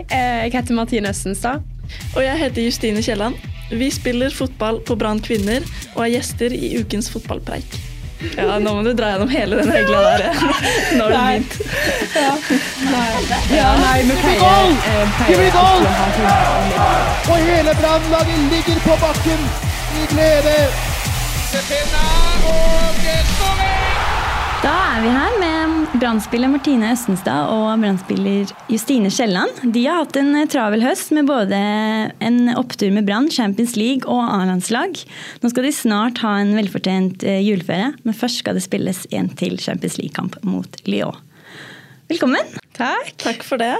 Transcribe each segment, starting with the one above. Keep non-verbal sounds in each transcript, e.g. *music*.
Hei, eh, jeg heter Martine Østenstad. Og jeg heter Justine Kielland. Vi spiller fotball på Brann kvinner og er gjester i ukens fotballpreik. Ja, nå må du dra gjennom hele den regla der. *laughs* Nå har det begynt. Ja, nei, vi pleier, eh, pleier alltid å ha Og hele brannlaget ligger på bakken i glede. Da er vi her med brannspiller Martine Østenstad og Brann-spiller Justine Kielland. De har hatt en travel høst med både en opptur med Brann, Champions League og A-landslag. Nå skal de snart ha en velfortjent eh, juleferie, men først skal det spilles en til Champions League-kamp mot Lyon. Velkommen. Takk. Takk for det.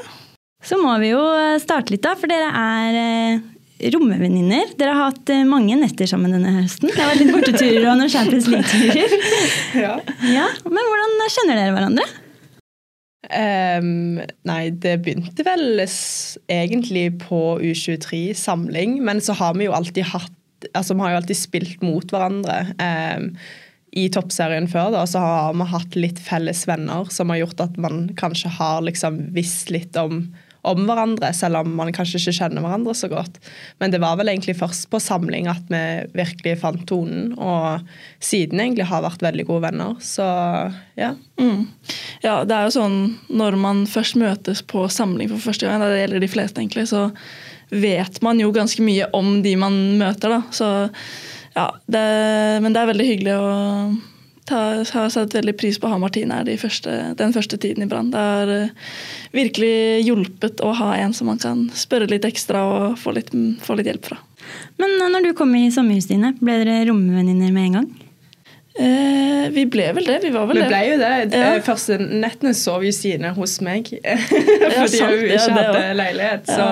Så må vi jo starte litt, da, for dere er eh, rommevenninner. Dere har hatt eh, mange netter sammen denne høsten. Det har vært litt borteturer og noen Champions League-turer. *laughs* Ja. Ja, men hvordan kjenner dere hverandre? Um, nei, det begynte vel egentlig på U23-samling, men så har vi jo alltid hatt Altså, vi har jo alltid spilt mot hverandre. Um, I toppserien før da, så har vi hatt litt felles venner som har gjort at man kanskje har liksom visst litt om, om hverandre, selv om man kanskje ikke kjenner hverandre så godt. Men det var vel egentlig først på samling at vi virkelig fant tonen, og siden egentlig har vært veldig gode venner. Så ja. Mm. Ja, det er jo sånn når man først møtes på samling for første gang, det gjelder de fleste egentlig, så vet man jo ganske mye om de man møter, da. Så ja, det, men det er veldig hyggelig å har satt veldig pris på å ha Martine her de første, den første tiden i Brann. Det har eh, virkelig hjulpet å ha en som man kan spørre litt ekstra og få litt, få litt hjelp fra. Men eh, når du kom i sommerhuset dine, ble dere rommevenninner med en gang? Eh, vi ble vel det. Vi var vel Vi det. ble jo det. Ja. Første nettene sov Justine hos meg. *laughs* Fordi sant, hun ikke ja, hadde leilighet. Så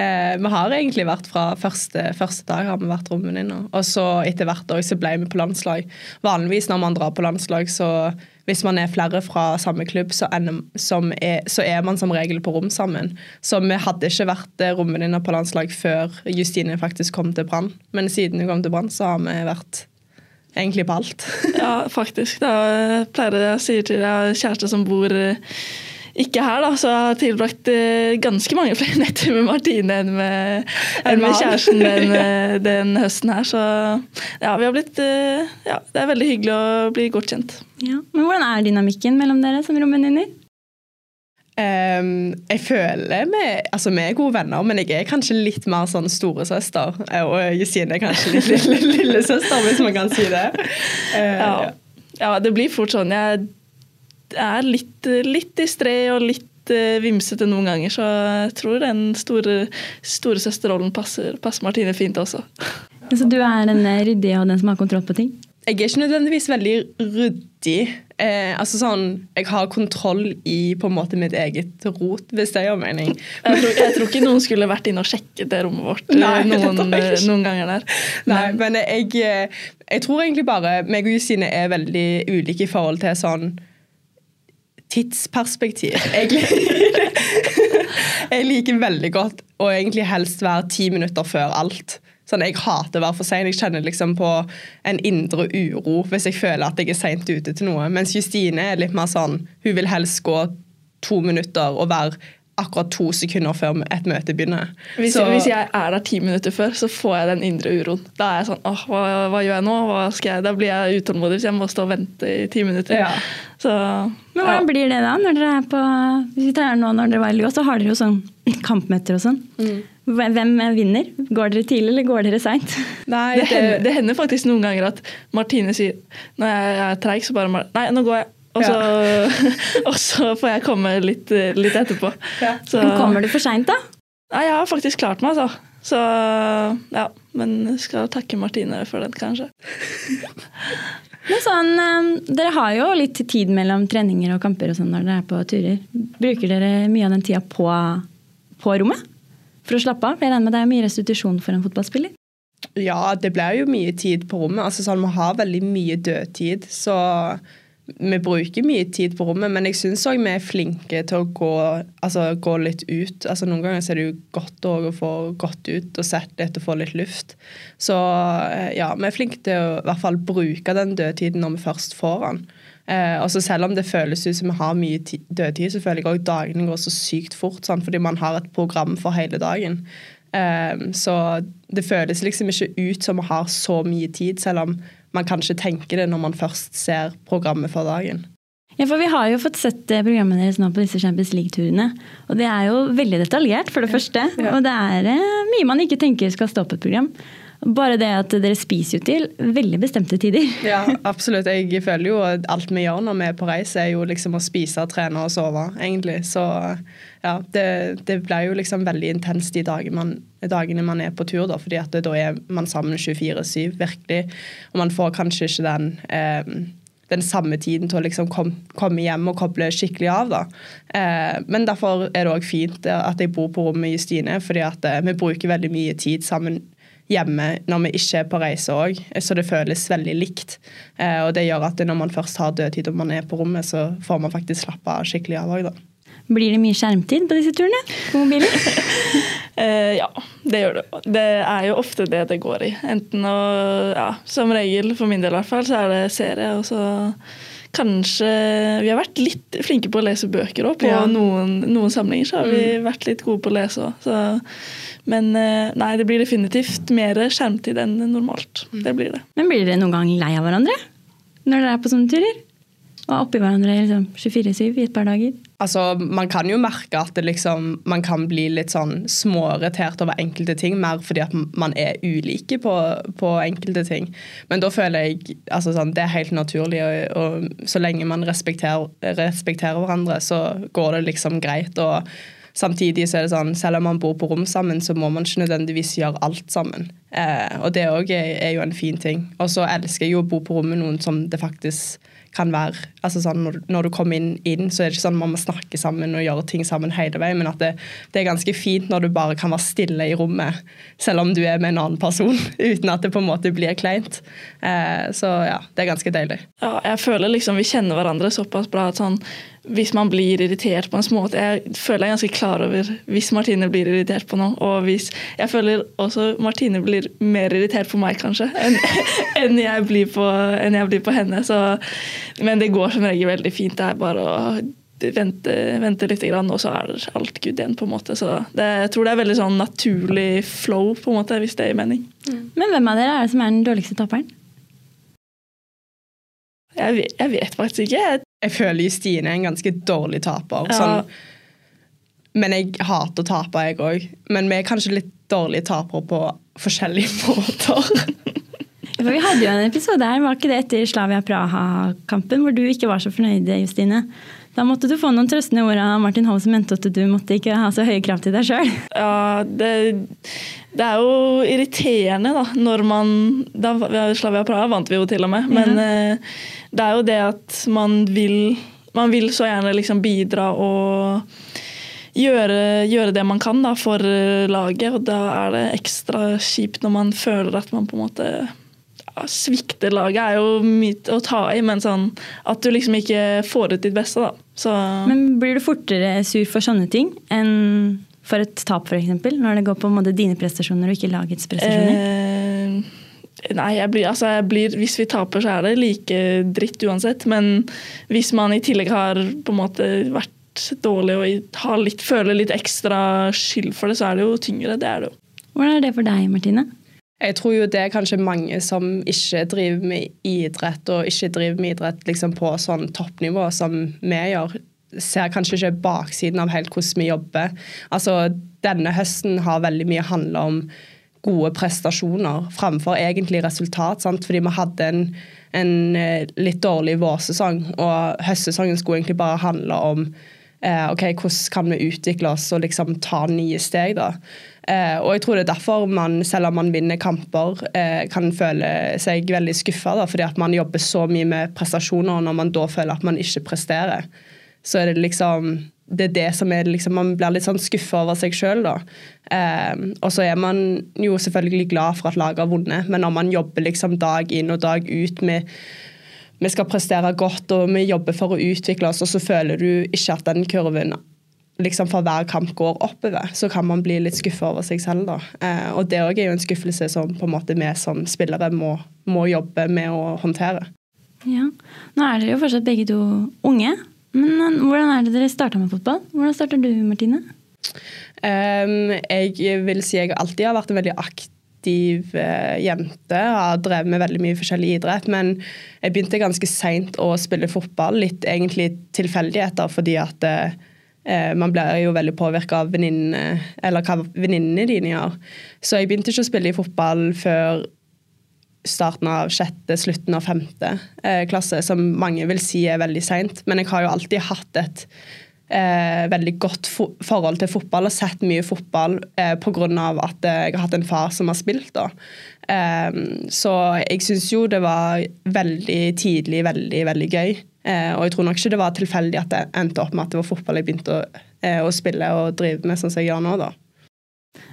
eh, vi har egentlig vært fra første, første dag har vi vært romvenninner. Og så etter hvert også, så ble vi på landslag. Vanligvis når man drar på landslag, så hvis man er flere fra samme klubb, så, er, så er man som regel på rom sammen. Så vi hadde ikke vært eh, romvenninner på landslag før Justine faktisk kom til Brann. Men siden hun kom til Brann, så har vi vært egentlig på alt. Ja, faktisk. Da pleier jeg å si til deg kjæreste som bor eh, ikke her, da, så jeg har tilbrakt eh, ganske mange flere *laughs* netter med Martine enn med, enn med kjæresten den, *laughs* eh, den høsten her. Så ja, vi har blitt eh, Ja, det er veldig hyggelig å bli godt kjent. Ja. Men hvordan er dynamikken mellom dere som romvenninner? Um, jeg føler vi, altså vi er gode venner, men jeg er kanskje litt mer sånn storesøster. Og Jusine er kanskje litt *laughs* lille, lillesøster, hvis man kan si det. Uh, Ja, ja det blir fort sånn. Jeg er litt, litt distré og litt eh, vimsete noen ganger, så jeg tror den store storesøsterrollen passer, passer Martine fint også. *laughs* Så du er den eh, ryddige og den som har kontroll på ting? Jeg er ikke nødvendigvis veldig ryddig. Eh, altså sånn, Jeg har kontroll i på en måte mitt eget rot, hvis det gjør mening. Jeg tror, jeg tror ikke noen skulle vært inne og sjekket det rommet vårt eh, Nei, *laughs* noen, jeg noen ganger der. Nei, men jeg, eh, jeg tror egentlig bare meg og Justine er veldig ulike i forhold til sånn tidsperspektiv. Jeg, *laughs* jeg liker veldig godt å egentlig helst være ti minutter før alt. Sånn, Jeg hater å være for sein. Jeg kjenner liksom på en indre uro hvis jeg føler at jeg er seint ute til noe. Mens Justine er litt mer sånn Hun vil helst gå to minutter og være akkurat to sekunder før et møte begynner. Hvis, Så- hvis jeg er der ti minutter før, så får jeg den indre uroen. Da er jeg sånn åh, hva, hva gjør jeg nå? Hva skal jeg? Da blir jeg utålmodig hvis jeg må stå og vente i ti minutter. Ja. Så Men hvordan blir det da? når dere er på, Hvis vi tar nå når dere var i Lyon, så har dere jo sånn *clears throat* kampmøter og sånn. Hvem vinner? Går dere tidlig, eller går dere seint? *laughs* Det, det, det hender faktisk noen ganger at Martine sier når jeg er treig, så bare Nei, nå går jeg. Og så, *laughs* og så får jeg komme litt, litt etterpå. Så, Men Kommer du for seint, da? Nei, jeg har faktisk klart meg, altså. Så ja, Men skal takke Martine for den, kanskje. *laughs* Men sånn, eh, Dere har jo litt tid mellom treninger og kamper og sånn når dere er på turer. Bruker dere mye av den tida på, på rommet for å slappe av? Jeg regner med det er mye restitusjon for en fotballspiller? Ja, det blir jo mye tid på rommet. Altså sånn, Vi har veldig mye dødtid, så vi bruker mye tid på rommet. Men jeg syns òg vi er flinke til å gå, altså, gå litt ut. Altså, noen ganger er det jo godt å få gått ut og sett litt og få litt luft. Så eh, ja, vi er flinke til å i hvert fall bruke den dødtiden når vi først får den. Eh, og så Selv om det føles ut som vi har mye dødtid, så føler jeg òg dagene går så sykt fort. Sånn, fordi man har et program for hele dagen. Eh, så det føles liksom ikke ut som vi har så mye tid, selv om man kanskje tenker det når man først ser programmet for dagen. Ja, for Vi har jo fått sett eh, programmet deres nå på disse Champions League-turene. Og det er jo veldig detaljert, for det første. Ja. Og det er eh, mye man ikke tenker skal stå på et program. Bare det at dere spiser jo til veldig bestemte tider. *laughs* Ja, absolutt. Jeg føler jo at alt vi gjør når vi er på reise, er jo liksom å spise, trene og sove, egentlig. Så ja, det, det blir jo liksom veldig intenst de dagene man, dagene man er på tur, da, fordi at da er man sammen 24-7, virkelig. Og man får kanskje ikke den eh, den samme tiden til å liksom kom, komme hjem og koble skikkelig av. da. Eh, men derfor er det òg fint at jeg bor på rommet med Justine, fordi at eh, vi bruker veldig mye tid sammen hjemme når vi ikke er på reise òg, så det føles veldig likt. Eh, og det gjør at når man først har dødtid og man er på rommet, så får man faktisk slappe av skikkelig av òg, da. Blir det mye skjermtid på disse turene på mobilen? *laughs* eh, ja, det gjør det. Det er jo ofte det det går i. Enten å Ja, som regel, for min del i hvert fall, så er det serie. og så kanskje Vi har vært litt flinke på å lese bøker òg. På ja. noen, noen, samlinger så har vi mm. vært litt gode på å lese òg. Men eh, nei, det blir definitivt mer skjermtid enn normalt. Mm. Det blir det. Men blir dere noen gang lei av hverandre når dere er på sånne turer? Og oppi hverandre liksom 24-7 i et par dager? Altså, Man kan jo merke at liksom, man kan bli litt sånn småirritert over enkelte ting, mer fordi at man er ulike på, på enkelte ting. Men da føler jeg altså sånn, det er helt naturlig, og, og så lenge man respekterer, respekterer, hverandre, så går det liksom greit. og Samtidig så er det sånn, selv om man bor på rom sammen, så må man ikke nødvendigvis gjøre alt sammen. Eh, og det òg er, er, jo en fin ting. Og så elsker jeg jo å bo på rom med noen som det faktisk kan være altså sånn, når, når, du kommer inn, inn, så er det ikke sånn man må snakke sammen og gjøre ting sammen hele veien, men at det, det, er ganske fint når du bare kan være stille i rommet, selv om du er med en annen person, *laughs* uten at det på en måte blir kleint. Eh, så ja, det er ganske deilig. Ja, jeg føler liksom vi kjenner hverandre såpass bra at sånn hvis man blir irritert på en småmåte Jeg føler jeg er ganske klar over hvis Martine blir irritert på noe. Og hvis, jeg føler også Martine blir mer irritert på meg, kanskje, enn, *laughs* enn, jeg, blir på, enn jeg blir på henne. Så, men det går som regel veldig fint. Det er bare å vente, vente litt, og så er alt good igjen. på en måte. Så det, jeg tror det er veldig sånn naturlig flow, på en måte, hvis det gir mening. Mm. Men hvem av dere er det som er den dårligste taperen? Jeg vet, jeg vet, faktisk ikke. Jeg, jeg føler Justine er en ganske dårlig taper. Ja. Sånn, men jeg hater å tape, jeg òg. Men vi er kanskje litt dårlige tapere på forskjellige *laughs* måter. For vi hadde jo en episode her, var ikke det etter Slavia Praha-kampen, hvor du ikke var så fornøyd, Justine? Da måtte du få noen trøstende ord av Martin Hove som mente at du måtte ikke ha så høye krav til deg sjøl. Ja, det, det, er jo irriterende, da, når man da, Slavia Praha vant vi jo til og med, men ja. Eh, det er jo det at man vil Man vil så gjerne liksom bidra og gjøre, gjøre det man kan da, for laget, og da er det ekstra kjipt når man føler at man på en måte svikter laget er jo mye å ta i, men sånn at du liksom ikke får ut ditt beste, da. Så. Men blir du fortere sur for sånne ting enn for et tap, f.eks.? Når det går på dine prestasjoner og ikke lagets prestasjoner? Eh, nei, jeg blir, altså jeg blir, hvis vi taper, så er det like dritt uansett. Men hvis man i tillegg har på en måte vært dårlig og litt, føler litt ekstra skyld for det, så er det jo tyngre. Det er det jo. Hvordan er det for deg, Martine? Jeg tror jo det er kanskje mange som ikke driver med idrett, og ikke driver med idrett liksom på sånn toppnivå som vi gjør, ser kanskje ikke baksiden av helt hvordan vi jobber. Altså, Denne høsten har veldig mye handla om gode prestasjoner framfor egentlig resultat. Sant? Fordi vi hadde en, en eh, litt dårlig vårsesong, og høstsesongen skulle egentlig bare handle om eh, ok, hvordan kan vi utvikle oss og liksom ta nye steg. da. Eh, og jeg tror det er derfor man, selv om man vinner kamper, eh, kan føle seg veldig skuffa. Fordi at man jobber så mye med prestasjoner, og når man da føler at man ikke presterer, så er det liksom det er det som er liksom, Man blir litt sånn skuffa over seg sjøl, da. Eh, og så er man jo selvfølgelig glad for at laget har vunnet, men når man jobber liksom dag inn og dag ut med vi skal prestere godt og vi jobber for å utvikle oss, og så føler du ikke at den kurven liksom for hver kamp går oppover, så kan man bli litt skuffa over seg selv. da. Eh, og det òg er jo en skuffelse som på en måte vi som spillere må, må, jobbe med å håndtere. Ja, Nå er dere jo fortsatt begge to unge. Men hvordan er det dere starta med fotball? Hvordan starter du, Martine? Um, jeg vil si jeg alltid har vært en veldig aktiv uh, jente. Har drevet med veldig mye forskjellig idrett. Men jeg begynte ganske seint å spille fotball. Litt egentlig tilfeldigheter fordi at uh, man blir jo veldig påvirka av venninne, eller hva venninnene dine gjør. Så jeg begynte ikke å spille i fotball før starten av sjette, slutten av femte eh, klasse, som mange vil si er veldig seint. Men jeg har jo alltid hatt et eh, veldig godt forhold til fotball og sett mye fotball eh, pga. at jeg har hatt en far som har spilt. da. Eh, så jeg syns jo det var veldig tidlig veldig, veldig gøy. Eh, og jeg tror nok ikke det var tilfeldig at det endte opp med at det var fotball jeg begynte å, eh, å spille og drive med sånn som jeg gjør nå. da.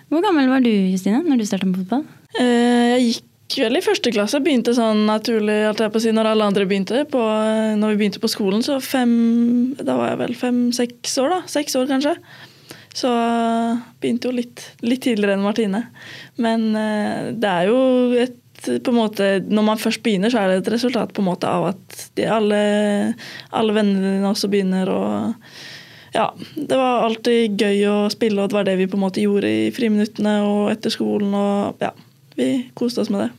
Hvor gammel var du Justine, når du starta med fotball? jeg gikk vel i første klasse. Begynte sånn naturlig alt jeg på å si, når alle andre begynte. På, når vi begynte på skolen, så fem Da var jeg vel fem-seks år, da. Seks år, kanskje. Så begynte jo litt, litt tidligere enn Martine. Men eh, det er jo et på en måte, Når man først begynner, så er det et resultat på en måte av at de, alle, alle vennene dine også begynner. og ja, Det var alltid gøy å spille, og det var det vi på en måte gjorde i friminuttene og etter skolen. og ja, Vi koste oss med det.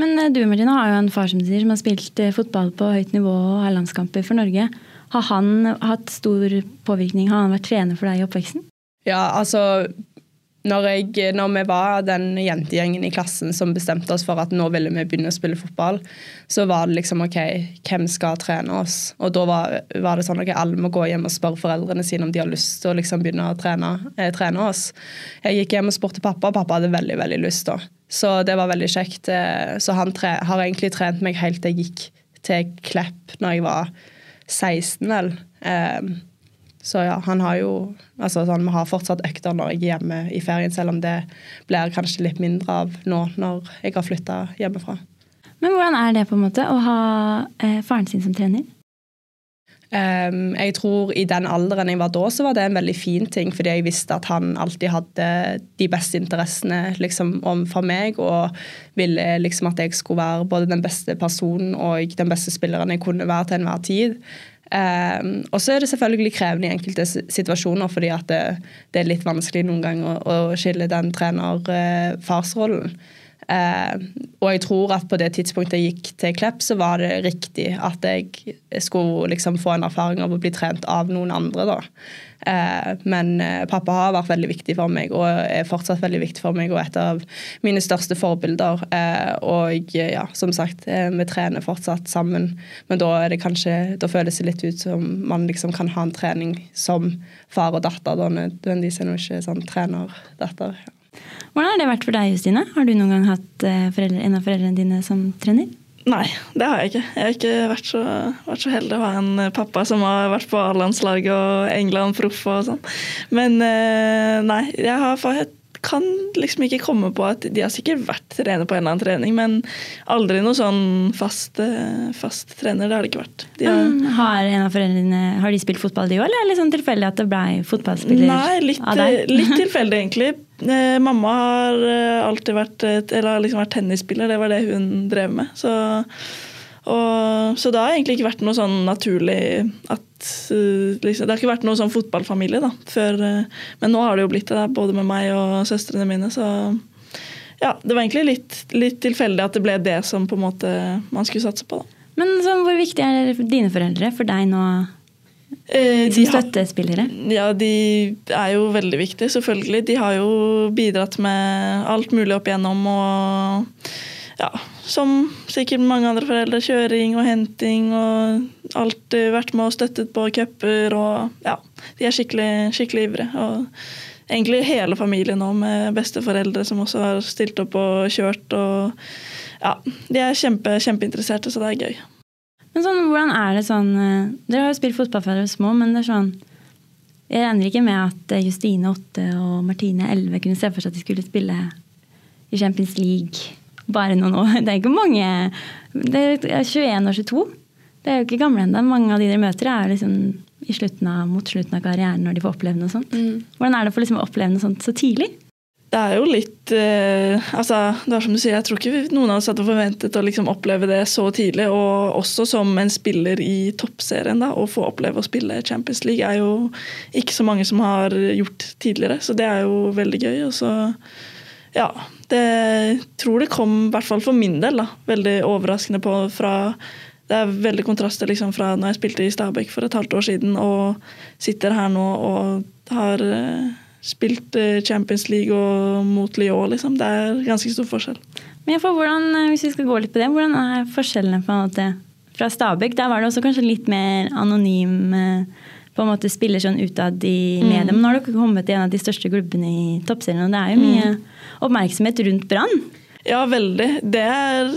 Men eh, du Martina, har jo en far som sier som har spilt eh, fotball på høyt nivå og har landskamper for Norge. Har han hatt stor påvirkning? Har han vært trener for deg i oppveksten? Ja, altså når, jeg, når, vi var den jentegjengen i klassen som bestemte oss for at nå ville vi begynne å spille fotball, så var det liksom OK, hvem skal trene oss? Og da var, var det sånn at okay, alle må gå hjem og spørre foreldrene sine om de har lyst til å liksom begynne å trene, eh, trene oss. Jeg gikk hjem og spurte pappa, og pappa hadde veldig, veldig lyst da. Så det var veldig kjekt. Eh, så han tre, har egentlig trent meg helt til jeg gikk til Klepp når jeg var 16, vel. Eh, så ja, han har jo altså sånn, Vi har fortsatt økter når jeg er hjemme i ferien, selv om det blir kanskje litt mindre av nå når jeg har flytta hjemmefra. Men hvordan er det på en måte å ha eh, faren sin som trener? Um, jeg tror I den alderen jeg var da, så var det en veldig fin ting, fordi jeg visste at han alltid hadde de beste interessene liksom, for meg, og ville liksom at jeg skulle være både den beste personen og den beste spilleren jeg kunne være til enhver tid. Um, og så er det selvfølgelig krevende i enkelte situasjoner, fordi at det, det er litt vanskelig noen ganger å, å skille den trener-farsrollen. Uh, Eh, og jeg tror at på det tidspunktet jeg gikk til Klepp, så var det riktig at jeg skulle liksom få en erfaring av å bli trent av noen andre. da. Eh, men eh, pappa har vært veldig viktig for meg og er fortsatt veldig viktig for meg og et av mine største forbilder. Eh, og ja, som sagt, eh, vi trener fortsatt sammen, men da, er det kanskje, da føles det litt ut som man liksom kan ha en trening som far og datter. da Nødvendigvis er det ikke sånn trener-datter. Ja. Hvordan har det vært for deg, Justine? Har du noen gang hatt eh, foreldre, en av foreldrene dine som trener? Nei, det har jeg ikke. Jeg har ikke vært så, vært så heldig å ha en eh, pappa som har vært på A-landslaget og England-proff og sånn. Men eh, nei, jeg har fått kan liksom ikke komme på at De har sikkert vært trener på en eller annen trening, men aldri noe sånn fast, fast trener. Det har det ikke vært. De har, har, en av foreldrene har de spilt fotball, de òg, eller er det liksom tilfeldig at det ble fotballspiller Nei, litt, av deg? Litt *laughs* tilfeldig, egentlig. Eh, mamma har alltid vært, liksom vært tennisspiller, det var det hun drev med. Så og, så det har egentlig ikke vært noe sånn naturlig at uh, liksom, Det har ikke vært noe sånn fotballfamilie da, før, men nå har det jo blitt det, både med meg og søstrene mine. Så ja, det var egentlig litt, litt, tilfeldig at det ble det som på en måte man skulle satse på. da. Men så, hvor viktig er dine foreldre for deg nå? Eh, som støttespillere? Ja, de er jo veldig viktige, selvfølgelig. De har jo bidratt med alt mulig opp igjennom. og ja, som sikkert mange andre foreldre, kjøring og henting og alt vært med og støttet på cuper og ja, de er skikkelig, skikkelig ivrige. Og egentlig hele familien nå, med besteforeldre som også har stilt opp og kjørt. Og ja, de er kjempe, kjempeinteresserte, så det er gøy. Men sånn, hvordan er det sånn eh, Dere har jo spilt fotball fra dere små, men det er sånn Jeg regner ikke med at eh, Justine 8 og Martine 11 kunne se for seg at de skulle spille i Champions League bare noen år. *laughs* Det er ikke mange Det er 21 og 22. Det er jo ikke gamle ennå. Mange av de dere møter, er liksom i slutten av, mot slutten av karrieren når de får oppleve noe sånt. Mm. Hvordan er det for liksom å oppleve noe sånt så tidlig? Det er jo litt eh, altså, det er som du sier, Jeg tror ikke noen av oss hadde forventet å liksom oppleve det så tidlig. Og også som en spiller i toppserien. da, Å få oppleve å spille Champions League er jo ikke så mange som har gjort tidligere. Så det er jo veldig gøy. Og så ja, det tror det kom, i hvert fall for min del, da, veldig overraskende på fra det er veldig kontraster liksom, fra når jeg spilte i Stabæk for et halvt år siden og sitter her nå og har uh, spilt uh, Champions League og mot Lyon. Liksom. Det er ganske stor forskjell. Men for hvordan, eh, hvis vi skal gå litt på det, hvordan er forskjellene på en måte fra Stabæk? Der var det også kanskje litt mer anonym uh, på en måte spiller sånn utad i mm. media. Men nå har dere kommet til en av de største klubbene i toppserien, og det er jo mye mm. oppmerksomhet rundt Brann. Ja, veldig. Det er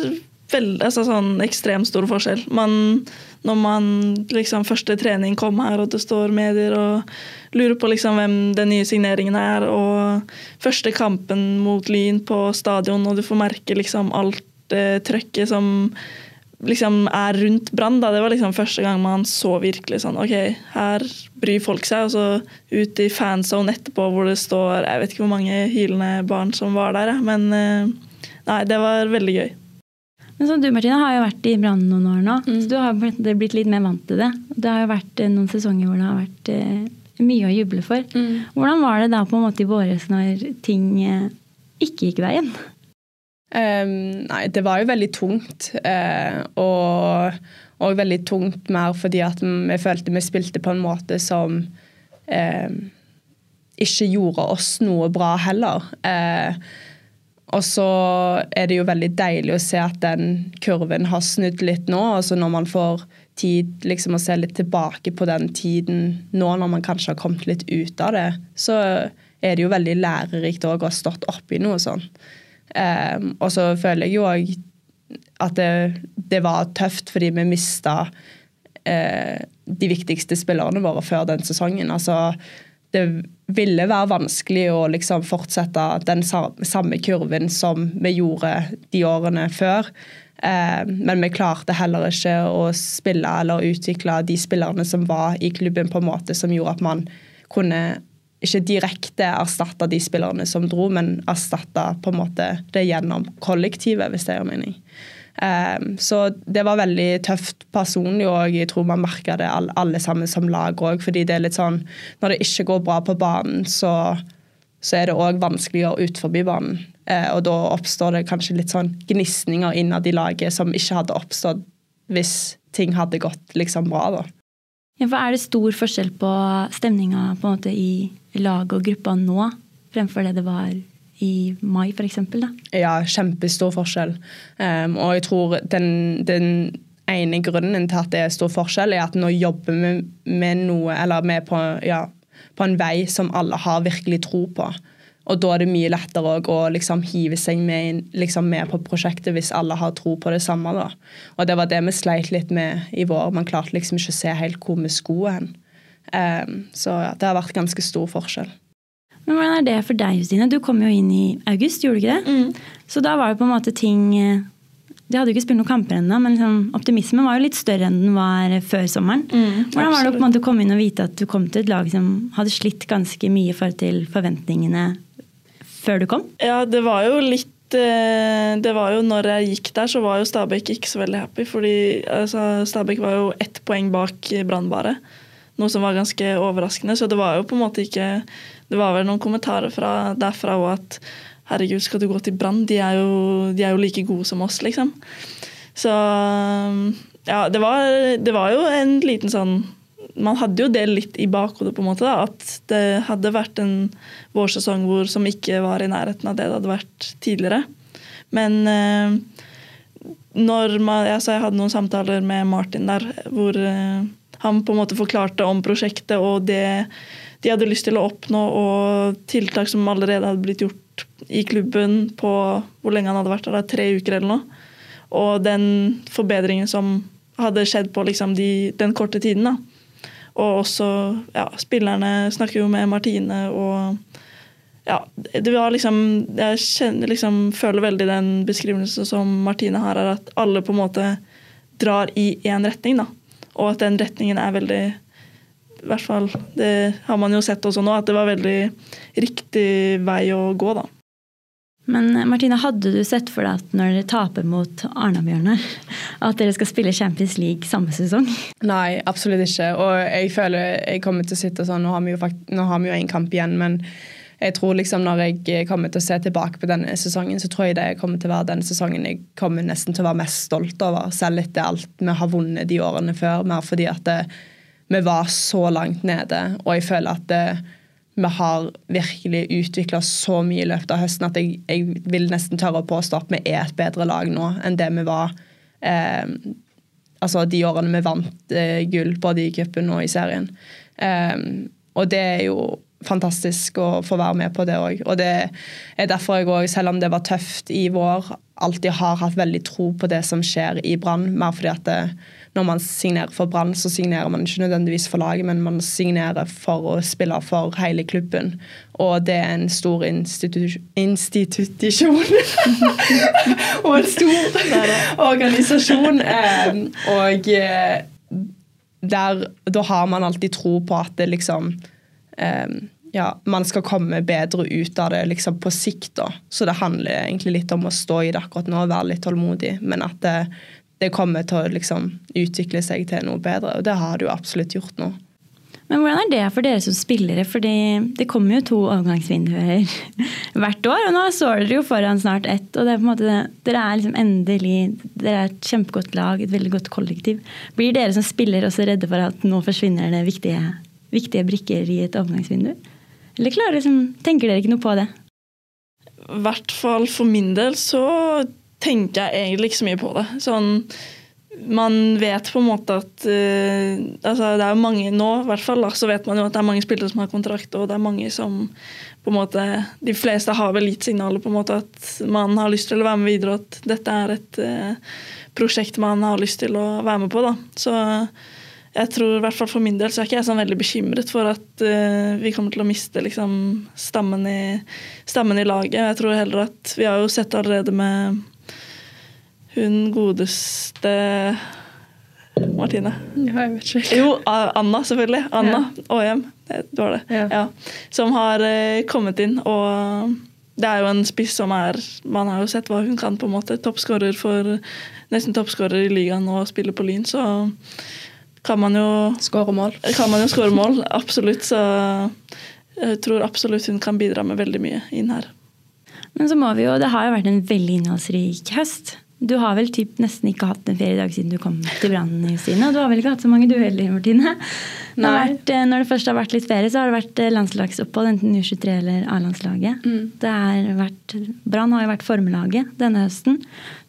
veldig, altså sånn ekstremt stor forskjell. Man, når man liksom første trening kom her, og det står medier og lurer på liksom hvem den nye signeringen er, og første kampen mot Lyn på stadion, og du får merke liksom alt eh, trøkket som liksom er rundt Brann. Det var liksom første gang man så virkelig sånn OK, her bryr folk seg. Og så ut i fanzone etterpå hvor det står Jeg vet ikke hvor mange hylende barn som var der, men eh, nei, det var veldig gøy. Men så Du Martina, har jo vært i Brann noen år nå, mm. så du har blitt litt mer vant til det. Det har jo vært eh, noen sesonger hvor det har vært eh, mye å juble for. Mm. Hvordan var det da på en måte i våres når ting ikke gikk veien? Um, nei, det var jo veldig tungt. Uh, og, og, veldig tungt mer fordi at vi følte vi spilte på en måte som uh, ikke gjorde oss noe bra heller. Uh, og så er det jo veldig deilig å se at den kurven har snudd litt nå. altså Når man får tid liksom å se litt tilbake på den tiden nå når man kanskje har kommet litt ut av det, så er det jo veldig lærerikt å ha stått oppi noe sånt. Um, og så føler jeg jo òg at det, det, var tøft fordi vi mista uh, de viktigste spillerne våre før den sesongen. Altså, det ville være vanskelig å liksom fortsette den samme kurven som vi gjorde de årene før. Uh, men vi klarte heller ikke å spille eller utvikle de spillerne som var i klubben på en måte som gjorde at man kunne ikke direkte erstatte de spillerne som dro, men erstatte på en måte det gjennom kollektivet, hvis det gir mening. Um, så det var veldig tøft personlig, og jeg tror man merka det alle sammen som lag òg. Fordi det er litt sånn Når det ikke går bra på banen, så, så er det òg vanskeligere ut forbi banen. Uh, og da oppstår det kanskje litt sånn gnisninger innad i laget som ikke hadde oppstått hvis ting hadde gått liksom bra, da. Ja, for Er det stor forskjell på stemninga på en måte i laget og gruppa nå fremfor det det var i mai, f.eks.? Ja, kjempestor forskjell. Um, og jeg tror den, den, ene grunnen til at det er stor forskjell, er at nå jobber vi med noe, eller med på, ja, på en vei som alle har virkelig tro på. Og da er det mye lettere å liksom hive seg med, liksom med, på prosjektet hvis alle har tro på det samme. Da. Og det var det vi sleit litt med i vår. Man klarte liksom ikke å se helt hvor vi skulle hen. Um, så ja, det har vært ganske stor forskjell. Men Hvordan er det for deg, Justine? Du kom jo inn i august, gjorde du ikke det? Mm. Så da var det på en måte ting eh, De hadde jo ikke spilt noen kamper ennå, men liksom, optimismen var jo litt større enn den var før sommeren. Mm, Hvordan var det på en måte å komme inn og vite at du kom til et lag som hadde slitt ganske mye i forhold til forventningene før du kom? Ja, det var jo litt eh, det var jo når jeg gikk der, så var jo Stabæk ikke så veldig happy. fordi altså, Stabæk var jo ett poeng bak Brann bare. Noe som var ganske overraskende. Så det var jo på en måte ikke Det var vel noen kommentarer fra, derfra òg at herregud, skal du gå til Brann? De, de, er jo like gode som oss, liksom. Så ja, det var, det var jo en liten sånn man hadde jo det litt i bakhodet, på en måte, da, at det hadde vært en vårsesong hvor, som ikke var i nærheten av det det hadde vært tidligere. Men eh, når man, altså jeg hadde noen samtaler med Martin der hvor eh, han på en måte forklarte om prosjektet og det de hadde lyst til å oppnå, og tiltak som allerede hadde blitt gjort i klubben på hvor lenge han hadde vært der, tre uker eller noe. Og den forbedringen som hadde skjedd på liksom de, den korte tiden. da. Og også ja, spillerne snakker jo med Martine og ja, det var liksom Jeg kjenner, liksom, føler veldig den beskrivelsen som Martine har, at alle på en måte drar i én retning. da. Og at den retningen er veldig i hvert fall, Det har man jo sett også nå, at det var veldig riktig vei å gå. da. Men Martine, hadde du sett for deg at når dere taper mot Arna-Bjørnar, at dere skal spille Champions League samme sesong? Nei, absolutt ikke. Og jeg føler jeg kommer til å sitte sånn Nå har vi jo, nå har vi jo en kamp igjen, men jeg tror liksom når jeg kommer til å se tilbake på denne sesongen, så tror jeg det kommer til å være den sesongen jeg kommer nesten til å være mest stolt over. Selv etter alt vi har vunnet de årene før. Mer fordi at det, vi var så langt nede, og jeg føler at det, vi har virkelig utvikla så mye i løpet av høsten at jeg, jeg, vil nesten tørre å påstå at vi er et bedre lag nå enn det vi var eh, altså de årene vi vant eh, gull både i cupen og i serien. Eh, og det er jo fantastisk å få være med på det òg. Og det er derfor jeg òg, selv om det var tøft i vår, alltid har hatt veldig tro på det som skjer i Brann. Mer fordi at det, når man signerer for Brann, så signerer man ikke nødvendigvis for laget, men man signerer for å spille for hele klubben. Og det er en stor institu institusjon. *laughs* og en stor organisasjon. Eh, og eh, der, da har man alltid tro på at det liksom um, ja, man skal komme bedre ut av det liksom på sikt. da. Så det handler egentlig litt om å stå i det akkurat nå og være litt tålmodig. Men at det, det kommer til å liksom utvikle seg til noe bedre. Og det har det jo absolutt gjort nå. Men hvordan er det for dere som spillere? Fordi det kommer jo to overgangsvinduer *laughs* hvert år. Og nå står dere jo foran snart ett. Og det er på en måte, dere er liksom endelig Dere er et kjempegodt lag, et veldig godt kollektiv. Blir dere som spiller også redde for at nå forsvinner det viktige viktige brikker i et overgangsvindu? Eller klarer, liksom, tenker dere ikke noe på det? I hvert fall for min del så tenker jeg egentlig ikke så mye på det. Sånn, man vet på en måte at uh, altså Det er mange nå, hvert fall, da, så vet man jo at det er mange spillere som har kontrakt, og det er mange som på en måte De fleste har vel gitt signaler på en måte at man har lyst til å være med videre, og at dette er et uh, prosjekt man har lyst til å være med på. da. Så jeg tror i hvert fall For min del så er ikke jeg sånn veldig bekymret for at uh, vi kommer til å miste liksom, stammen, i, stammen, i, laget. Jeg tror heller at Vi har jo sett allerede med hun godeste Martine. Ja, jeg vet ikke. Jo, Anna, selvfølgelig. Anna ja. Det var det. Ja. Ja. Som har uh, kommet inn. Og det er jo en spiss som er Man har jo sett hva hun kan, på en måte. Toppskårer for Nesten toppskårer i ligaen og spiller på Lyn, så kan man jo skåre mål. Kan man jo skåre mål, absolutt. Så jeg tror absolutt hun kan bidra med veldig mye inn her. Men så må vi jo, det har jo vært en veldig innholdsrik høst. Du har vel typ nesten ikke hatt en feriedag siden du kom til Brann, Justine. Og du har vel ikke hatt så mange dueller, Martine? Det vært, eh, når det først har vært litt ferie, så har det vært eh, landslagsopphold, enten U23 eller A-landslaget. Mm. Brann har jo vært formelaget denne høsten.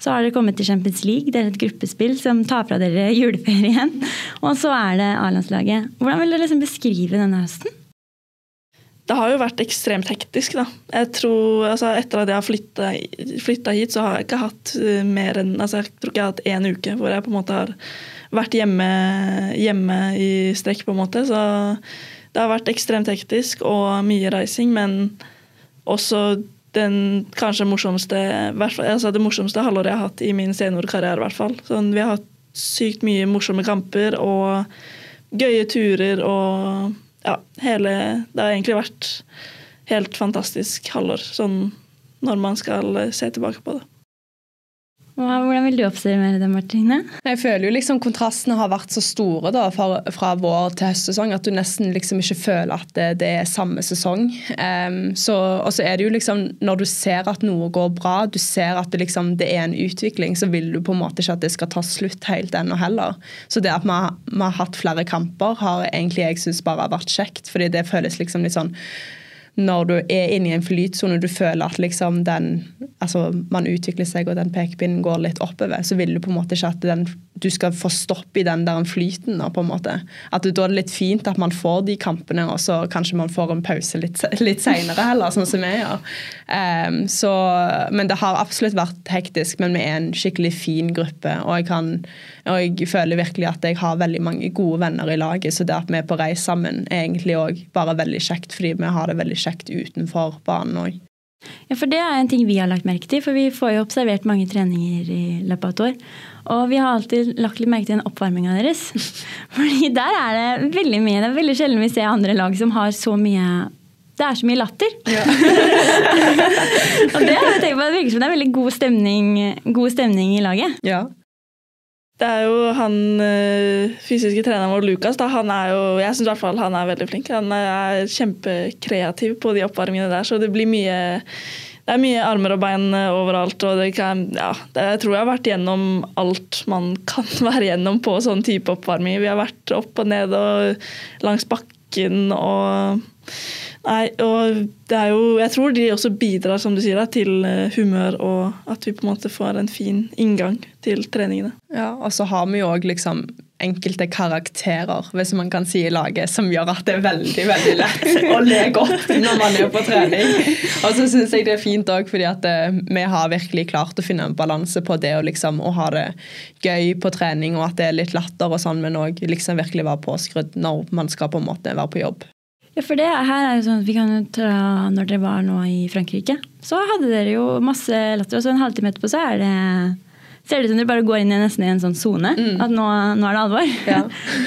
Så har dere kommet til Champions League. Det er et gruppespill som tar fra dere juleferien. Og så er det A-landslaget. Hvordan vil dere liksom beskrive denne høsten? Det har jo vært ekstremt hektisk. da. Jeg tror, altså, Etter at jeg har flytta hit, så har jeg ikke hatt uh, mer enn altså, Jeg tror ikke jeg har hatt én uke hvor jeg på en måte har vært hjemme, hjemme i strekk. på en måte. Så det har vært ekstremt hektisk og mye reising, men også den kanskje morsomste, altså det morsomste halvåret jeg har hatt i min seniorkarriere. Hvert fall. Sånn, vi har hatt sykt mye morsomme kamper og gøye turer og ja, hele Det har egentlig vært helt fantastisk halvår, sånn når man skal se tilbake på det. Hvordan vil du oppsummere det, Martine? Jeg føler jo liksom kontrastene har vært så store da, fra, fra vår til høstsesong at du nesten liksom ikke føler at det, det er samme sesong. Um, så, og så er det jo liksom Når du ser at noe går bra, du ser at det, liksom, det er en utvikling, så vil du på en måte ikke at det skal ta slutt helt ennå heller. Så det at vi har, har hatt flere kamper, har egentlig jeg syns bare vært kjekt, fordi det føles liksom litt sånn når du er inne i en flytsone, du føler at liksom den altså man utvikler seg og den pekepinnen går litt oppover, så vil du på en måte ikke at den, du skal få stopp i den der flyten. På en måte. At Da er det litt fint at man får de kampene, og så kanskje man får en pause litt, litt seinere heller, sånn som vi gjør. Um, så, men det har absolutt vært hektisk, men vi er en skikkelig fin gruppe. Og jeg, kan, og jeg føler virkelig at jeg har veldig mange gode venner i laget, så det at vi er på reis sammen, er egentlig òg bare veldig kjekt, fordi vi har det veldig kjekt kjekt utenfor banen òg. Ja, for det er en ting vi har lagt merke til, for vi får jo observert mange treninger i løpet av et år. Og vi har alltid lagt litt merke til den oppvarminga deres. *laughs* Fordi der er det veldig mye. Det er veldig sjelden vi ser andre lag som har så mye det er så mye latter. Ja. *laughs* og det har jeg tenkt på, det virker som det er veldig god stemning, god stemning i laget. Ja, det er jo han eh, fysiske treneren vår, Lukas. Da, han er jo, jeg syns i hvert fall han er veldig flink. Han er kjempekreativ på de oppvarmingene der, så det blir mye det er mye armer og bein eh, overalt. og kan, ja, Jeg tror jeg har vært gjennom alt man *laughs* kan være gjennom på sånn type oppvarming. Vi har vært opp og ned og langs bakken og Nei, og det er jo Jeg tror de også bidrar, som du sier, til eh, humør og at vi på en måte får en fin inngang til treningene. Ja, og så har vi jo òg liksom enkelte karakterer, hvis man kan si i laget, som gjør at det er veldig veldig lett å le godt når man er på trening. Og så syns jeg det er fint òg, fordi at eh, vi har virkelig klart å finne en balanse på det å liksom å ha det gøy på trening, og at det er litt latter og sånn, men òg liksom virkelig være påskrudd når man skal på en måte være på jobb. Ja, for det her er jo sånn vi kan ta, Når dere var nå i Frankrike, så hadde dere jo masse latter. Og så en halvtime etterpå så er det ser det ut som dere bare går inn i nesten i en sånn sone. Mm. At nå, nå, er det alvor. Ja.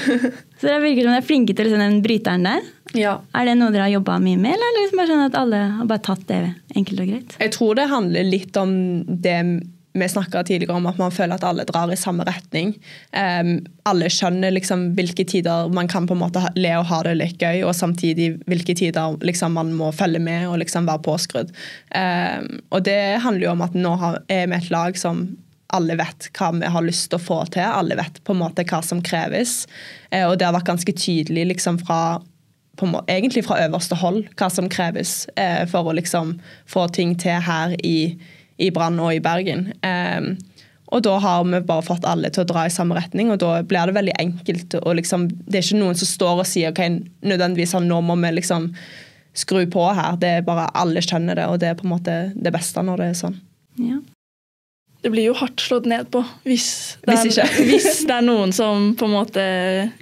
*laughs* så dere virker som dere er flinke til liksom, den bryteren der. Ja. Er det noe dere har jobba mye med, eller er liksom bare sånn at alle har bare tatt det enkelt og greit? Jeg tror det handler litt om det vi snakka tidligere om at man føler at alle drar i samme retning. Um, alle skjønner liksom hvilke tider man kan på en måte le og ha det litt gøy, og samtidig hvilke tider liksom man må følge med og liksom være påskrudd. Um, og det handler jo om at nå er vi et lag som alle vet hva vi har lyst til å få til. Alle vet på en måte hva som kreves. Uh, og det har vært ganske tydelig liksom fra måte, egentlig fra øverste hold hva som kreves uh, for å liksom få ting til her i i Brann og i Bergen. Um, og da har vi bare fått alle til å dra i samme retning, og da blir det veldig enkelt. og liksom, Det er ikke noen som står og sier ok, nødvendigvis nå må vi liksom skru på her. Det er bare Alle skjønner det, og det er på en måte det beste når det er sånn. Ja. Det blir jo hardt slått ned på hvis det, er, hvis, *laughs* hvis det er noen som på en måte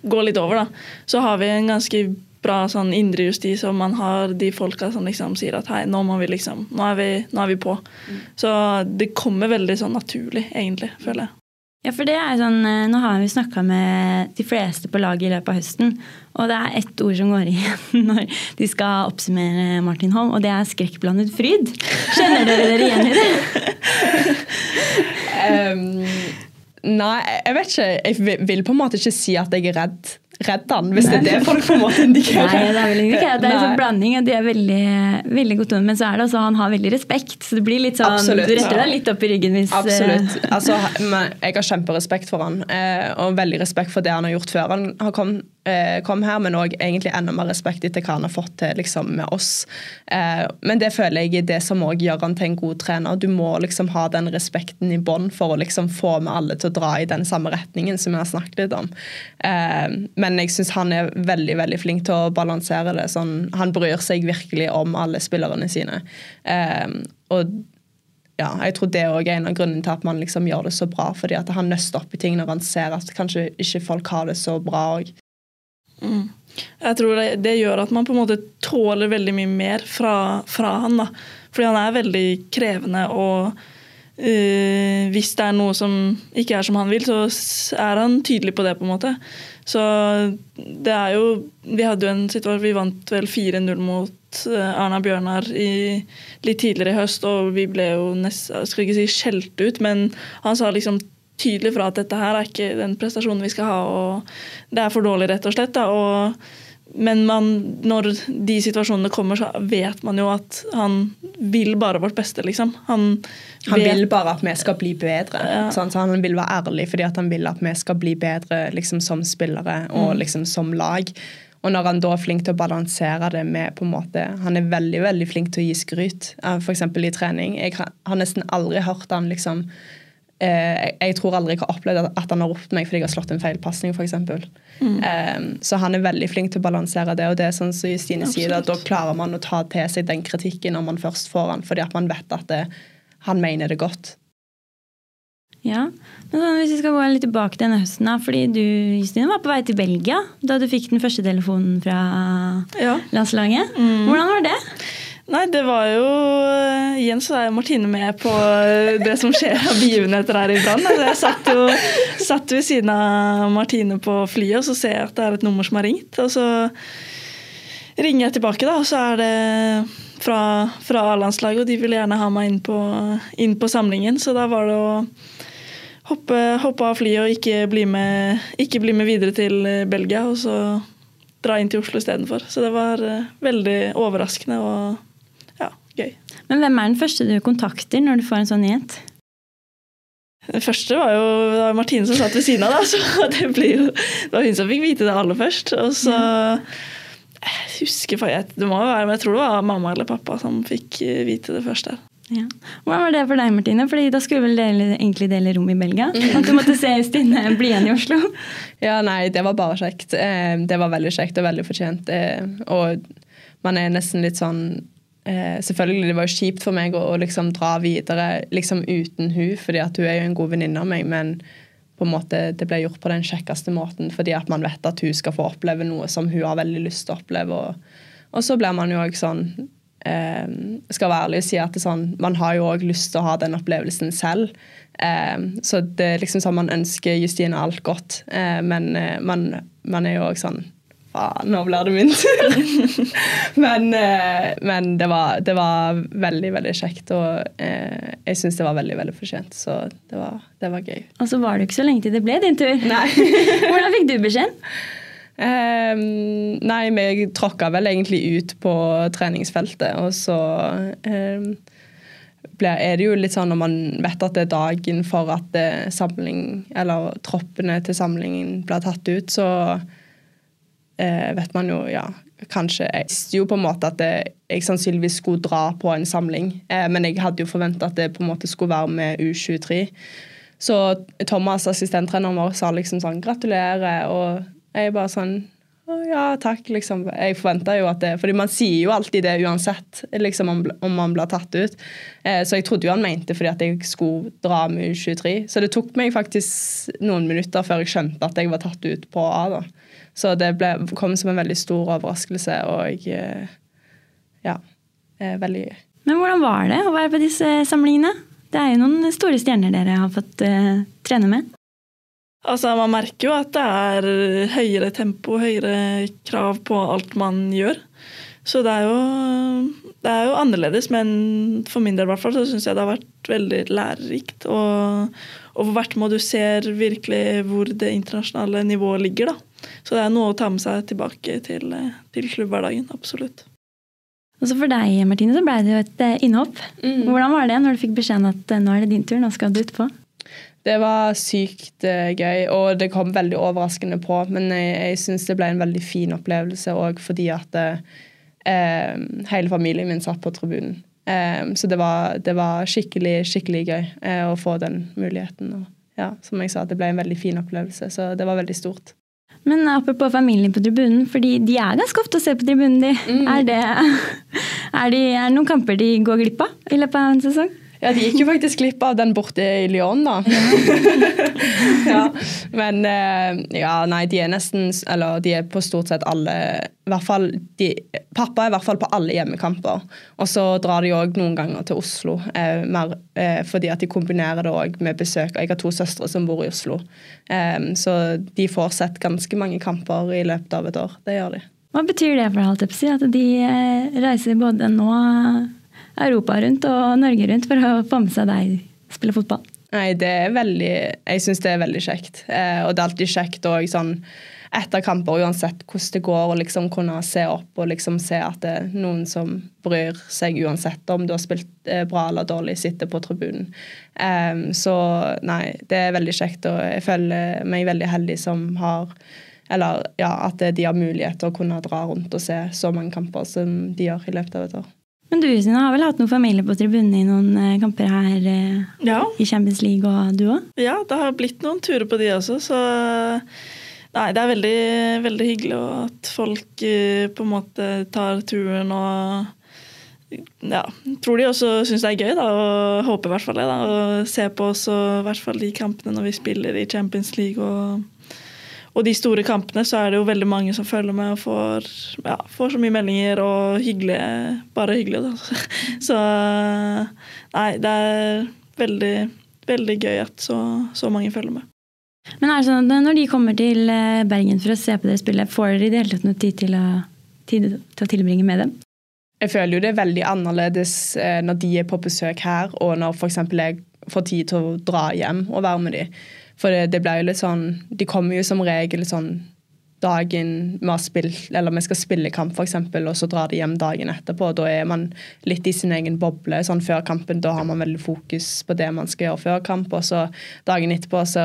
går litt over. da. Så har vi en ganske bra sånn indre justis, og man har de folka som liksom sier at hei, nå må vi liksom, nå er vi, nå er vi på. Mm. Så det kommer veldig sånn naturlig, egentlig, føler jeg. Ja, for det er sånn, eh, Nå har vi snakka med de fleste på laget i løpet av høsten, og det er ett ord som går *laughs* igjen når de skal oppsummere Martin Holm, og det er skrekkblandet fryd. Kjenner dere dere igjen i det? *laughs* um, nei, jeg vet ikke. Jeg vil på en måte ikke si at jeg er redd redd han, hvis Nei. det er det folk på en måte indikerer. Nei, det er vel ikke det. er en sånn blanding. De er veldig, veldig gode men så er det altså han har veldig respekt. Så det blir litt sånn, Absolutt. Du retter deg litt opp i ryggen hvis Absolutt. Eh, *laughs* altså, jeg har kjemperespekt for han, eh, og veldig respekt for det han har gjort før han har kommet Eh, kom her, men òg egentlig enda mer respekt etter hva han har fått til liksom, med oss. Men det føler jeg er det som òg gjør han til en god trener. Du må liksom ha den respekten i bånn for å liksom få med alle til å dra i den samme retningen som vi har snakket litt om. Eh, men jeg syns han er veldig veldig flink til å balansere det. Sånn, han bryr seg virkelig om alle spillerne sine. og ja, jeg tror det er en av grunnene til at man liksom gjør det så bra. fordi at Han nøster opp i ting når han ser at kanskje ikke folk har det så bra. òg. Mm. Jeg tror det, det, gjør at man på en måte tåler veldig mye mer fra, fra han. da. Fordi han er veldig krevende, og øh, hvis det er noe som ikke er som han vil, så er han tydelig på det. på en måte. Så det er jo Vi hadde jo en situasjon, vi vant vel 4-0 mot Arna Bjørnar i, litt tidligere i høst, og vi ble jo nesten, skal ikke si skjelt ut, men han sa liksom tydelig fra at dette her er ikke den prestasjonen vi skal ha, og det er for dårlig, rett og slett. Da, og, men man, når de situasjonene kommer, så vet man jo at han vil bare vårt beste, liksom. Han, han vil bare at vi skal bli bedre. Ja. Sånn, så han vil være ærlig fordi han vil at vi skal bli bedre liksom, som spillere og mm. liksom, som lag. Og når han da er flink til å balansere det med på en måte, Han er veldig veldig flink til å gi skryt, f.eks. i trening. Jeg har nesten aldri hørt han liksom eh, Jeg tror aldri jeg har opplevd at han har ropt meg fordi jeg har slått en feilpasning, f.eks. Mm. Eh, så han er veldig flink til å balansere det, og det er sånn som Justine sier, at da klarer man å ta til seg den kritikken når man først får han, fordi at man vet at det, han mener det godt. Ja, men sånn, Hvis vi skal gå litt tilbake til denne høsten, da, fordi du Justine, var på vei til Belgia da du fikk den første telefonen fra ja. landslaget. Mm. Hvordan var det? Nei, det var jo Igjen så er Martine med på det som skjer av begivenheter her i Brann. Altså, jeg satt jo satt ved siden av Martine på flyet, og så ser jeg at det er et nummer som har ringt. Og så ringer jeg tilbake, da, og så er det fra, fra A-landslaget, og de ville gjerne ha meg inn på, inn på samlingen. Så da var det å hoppe, hoppe av flyet og ikke bli, med, ikke bli, med, videre til Belgia, og så dra inn til Oslo istedenfor. Så det var uh, veldig overraskende og gøy. Men hvem er den første du kontakter når du får en sånn nyhet? Den første var jo det var Martine som satt ved siden av, da, så *laughs* det, jo, det, var hun som fikk vite det aller først. Og så Jeg husker jeg, det må være, men jeg tror det var mamma eller pappa som fikk eh, vite det først der. Ja. Hvordan var det for deg, Martine? Fordi Da skulle vel dele, egentlig dele rom i Belgia? *laughs* Mm. At du måtte se Stine bli igjen i Oslo? Ja, nei, det var bare kjekt. Eh, det var veldig kjekt og veldig fortjent. Eh, og man er nesten litt sånn eh, Selvfølgelig, det var jo kjipt for meg å, liksom dra videre liksom uten hun, fordi at hun er jo en god venninne av meg, men på en måte det ble gjort på den kjekkeste måten fordi at man vet at hun skal få oppleve noe som hun har veldig lyst til å oppleve. Og, og så blir man jo òg sånn eh, skal være ærlig og si at sånn, man har jo òg lyst til å ha den opplevelsen selv. Eh, så det er liksom sånn man ønsker Justine alt godt, eh, men eh, man, man, er jo òg sånn Faen, nå blir det min tur! *laughs* men, eh, men det, var, det, var, veldig, veldig kjekt, og eh, jeg syns det var veldig veldig fortjent. Så det var, det var gøy. Og så var det ikke så lenge til det ble din tur. Nei. *laughs* Hvordan fikk du beskjeden? Um, nei, vi tråkka vel egentlig ut på treningsfeltet, og så um, er det jo litt sånn når man vet at det er dagen for at samling, eller troppene til samlingen blir tatt ut, så uh, vet man jo, ja Kanskje Jeg visste jo på en måte at jeg, jeg sannsynligvis skulle dra på en samling, eh, men jeg hadde jo forventa at det på en måte skulle være med U23. Så Thomas, assistenttreneren vår, sa liksom sånn gratulerer. og jeg bare sånn ja, takk, liksom. Jeg forventa jo at det Fordi man sier jo alltid det uansett, liksom, om, om man blir tatt ut. Eh, så jeg trodde jo han mente fordi at jeg skulle dra med U23. Så det tok meg faktisk noen minutter før jeg skjønte at jeg var tatt ut på A. da. Så det ble, kom som en veldig stor overraskelse, og eh, Ja. Veldig gøy. Men hvordan var det å være på disse samlingene? Det er jo noen store stjerner dere har fått uh, trene med? Altså, Man merker jo at det er høyere tempo, høyere krav på alt man gjør. Så det er jo, det er jo annerledes, men for min del i hvert fall, så syns jeg det har vært veldig lærerikt. Og, og for hvert må du ser virkelig hvor det internasjonale nivået ligger. da. Så det er noe å ta med seg tilbake til, til klubbhverdagen. Absolutt. Og så For deg Martine, så ble det jo et eh, innhopp. Mm. Hvordan var det når du fikk beskjeden at eh, nå er det din tur, nå skal du utpå? Det var sykt gøy, og det kom veldig overraskende på. Men jeg, jeg syns det ble en veldig fin opplevelse òg fordi at eh, hele familien min satt på tribunen. Um, så det var, det var, skikkelig, skikkelig gøy uh, å få den muligheten. Og, ja, som jeg sa, det ble en veldig fin opplevelse, så det var veldig stort. Men apropos familien på tribunen, fordi de er ganske ofte å se på tribunen de. Mm. Er, det, *laughs* er, de, er det noen kamper de går glipp av i løpet av en sesong? Ja, de gikk jo faktisk glipp av den borte i Lyon, da. *laughs* ja. Men eh, ja, nei, de er nesten Eller de er på stort sett alle i hvert fall, de, Pappa er i hvert fall på alle hjemmekamper. Og så drar de òg noen ganger til Oslo, eh, mer, eh, fordi at de kombinerer det òg med besøk. Jeg har to søstre som bor i Oslo, eh, så de får sett ganske mange kamper i løpet av et år. Det gjør de. Hva betyr det for Haltepsi at de eh, reiser både nå Europa rundt og Norge rundt for å få med seg deg spille fotball? Nei, det er veldig Jeg syns det er veldig kjekt. Eh, og det er alltid kjekt òg sånn etter kamper, uansett hvordan det går, å liksom kunne se opp og liksom se at det er noen som bryr seg uansett om du har spilt eh, bra eller dårlig, sitter på tribunen. Um, så nei, det er veldig kjekt, og jeg føler meg veldig heldig som har Eller ja, at de har mulighet til å kunne dra rundt og se så mange kamper som de gjør i løpet av et år. Men du Sina, har vel hatt noen familie på tribunen i noen eh, kamper her eh, ja. i Champions League, og du òg? Ja, det har blitt noen turer på de også, så Nei, det er veldig, veldig hyggelig at folk eh, på en måte tar turen og ja, tror de også syns det er gøy, da, og håper i hvert fall det. da, Og ser på oss og i hvert fall de kampene når vi spiller i Champions League. og og de store kampene så er det jo veldig mange som følger med og får, ja, får så mye meldinger og hyggelige Bare hyggelige, da. *laughs* Så nei, det er veldig, veldig gøy at så, så mange følger med. Men er det sånn at når de kommer til eh, Bergen for å se på dere spille, får dere i det hele tatt noe tid til å, tid til å tilbringe med dem? Jeg føler jo det er veldig annerledes eh, når de er på besøk her, og når f.eks. jeg får tid til å dra hjem og være med dem. For det, det ble jo litt sånn De kommer jo som regel sånn dagen vi har spilt, eller vi skal spille kamp, f.eks., og så drar de hjem dagen etterpå. Da er man litt i sin egen boble sånn før kampen. Da har man veldig fokus på det man skal gjøre før kamp, og så dagen etterpå så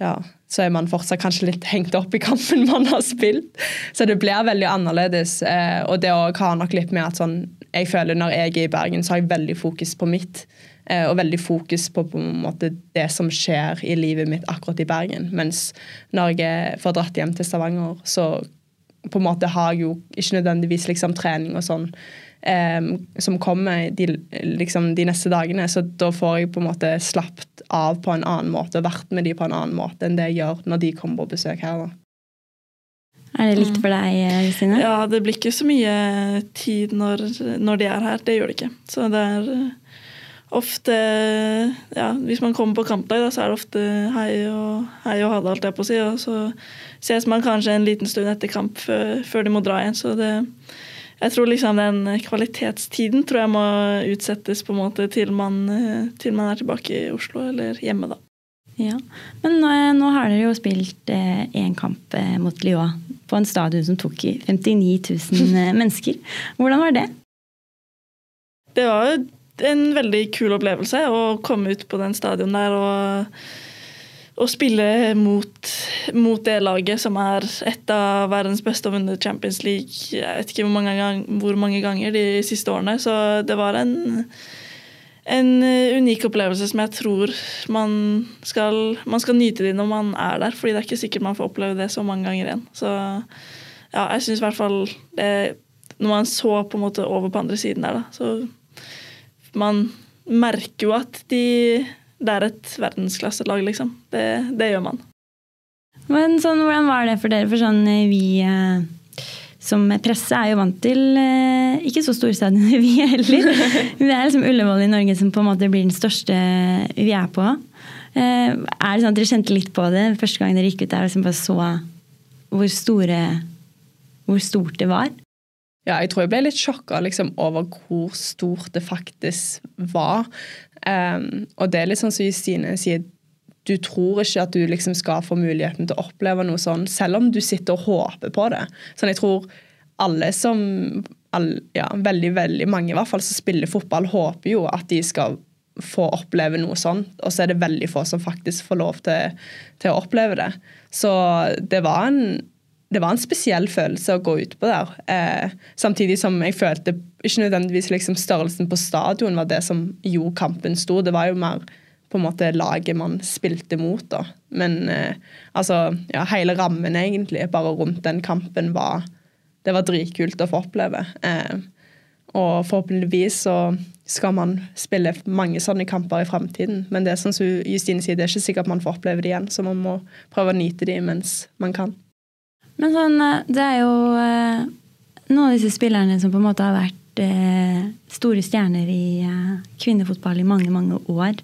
ja, så er man fortsatt kanskje litt hengt opp i kampen *laughs* man har spilt. Så det blir veldig annerledes. Eh, og det har nok litt med at sånn, jeg føler når jeg er i Bergen, så har jeg veldig fokus på mitt. Eh, og veldig fokus på, på måte, det som skjer i livet mitt akkurat i Bergen. Mens når jeg får dratt hjem til Stavanger, så på en måte har jeg jo ikke nødvendigvis liksom, trening og sånn eh, som kommer de, liksom, de, neste dagene. Så da får jeg på en måte slappet av på en annen måte og vært med de på en annen måte enn det jeg gjør når de kommer på besøk her. da. Er det likt for deg, Kristine? Ja, det blir ikke så mye tid når, når de er her. Det gjør det ikke. Så det er ofte ja, Hvis man kommer på kampdag, så er det ofte hei og, hei og ha det, alt jeg på å si. Og så ses man kanskje en liten stund etter kamp før, før de må dra igjen. Så det, jeg tror liksom den kvalitetstiden tror jeg må utsettes på en måte til man, til man er tilbake i Oslo eller hjemme, da. Ja, Men nå, nå har dere jo spilt én eh, kamp eh, mot Lyon på en stadion som tok 59 000 eh, mennesker. Hvordan var det? Det var jo en veldig kul opplevelse å komme ut på den stadion der og, og spille mot, mot, det laget som er et av verdens beste og vunnet Champions League jeg vet ikke hvor mange, gang, hvor mange, ganger de siste årene. Så det var en, en unik opplevelse som jeg tror man skal, man skal nyte det når man er der. fordi det er ikke sikkert man får oppleve det så mange ganger igjen. Så ja, jeg syns i hvert fall det Når man så på en måte over på andre siden der, da, så man merker jo at de, det er et verdensklasselag, liksom. Det, det, gjør man. Men sånn, hvordan var det for dere? For sånn, vi eh, som presse er jo vant til eh, ikke så store stadioner, *laughs* vi heller. Det er liksom Ullevål i Norge som på en måte blir den største vi er på. Eh, er det sånn at dere kjente litt på det første gang dere gikk ut der og liksom bare så hvor, store, hvor stort det var? Ja, jeg tror jeg ble litt sjokka liksom, over hvor stort det faktisk var. Um, og det er litt sånn som Justine sier, du tror ikke at du liksom skal få muligheten til å oppleve noe sånn, selv om du sitter og håper på det. Sånn, jeg tror alle som all, ja, Veldig, veldig mange i hvert fall som spiller fotball, håper jo at de skal få oppleve noe sånt, og så er det veldig få som faktisk får lov til, til å oppleve det. Så det var en det var en spesiell følelse å gå ut på der. Eh, samtidig som jeg følte ikke nødvendigvis liksom størrelsen på stadion var det som gjorde kampen stor. Det var jo mer på en måte laget man spilte mot. da. Men eh, altså, ja, hele rammen egentlig, bare rundt den kampen, var det var dritkult å få oppleve. Eh, og forhåpentligvis så skal man spille mange sånne kamper i framtiden. Men det er sånn som Justine sier, det er ikke sikkert man får oppleve det igjen, så man må prøve å nyte det mens man kan. Men sånn, eh, det er jo eh, noen av disse spillerne som på en måte har vært eh, store stjerner i kvinnefotball i mange, mange år.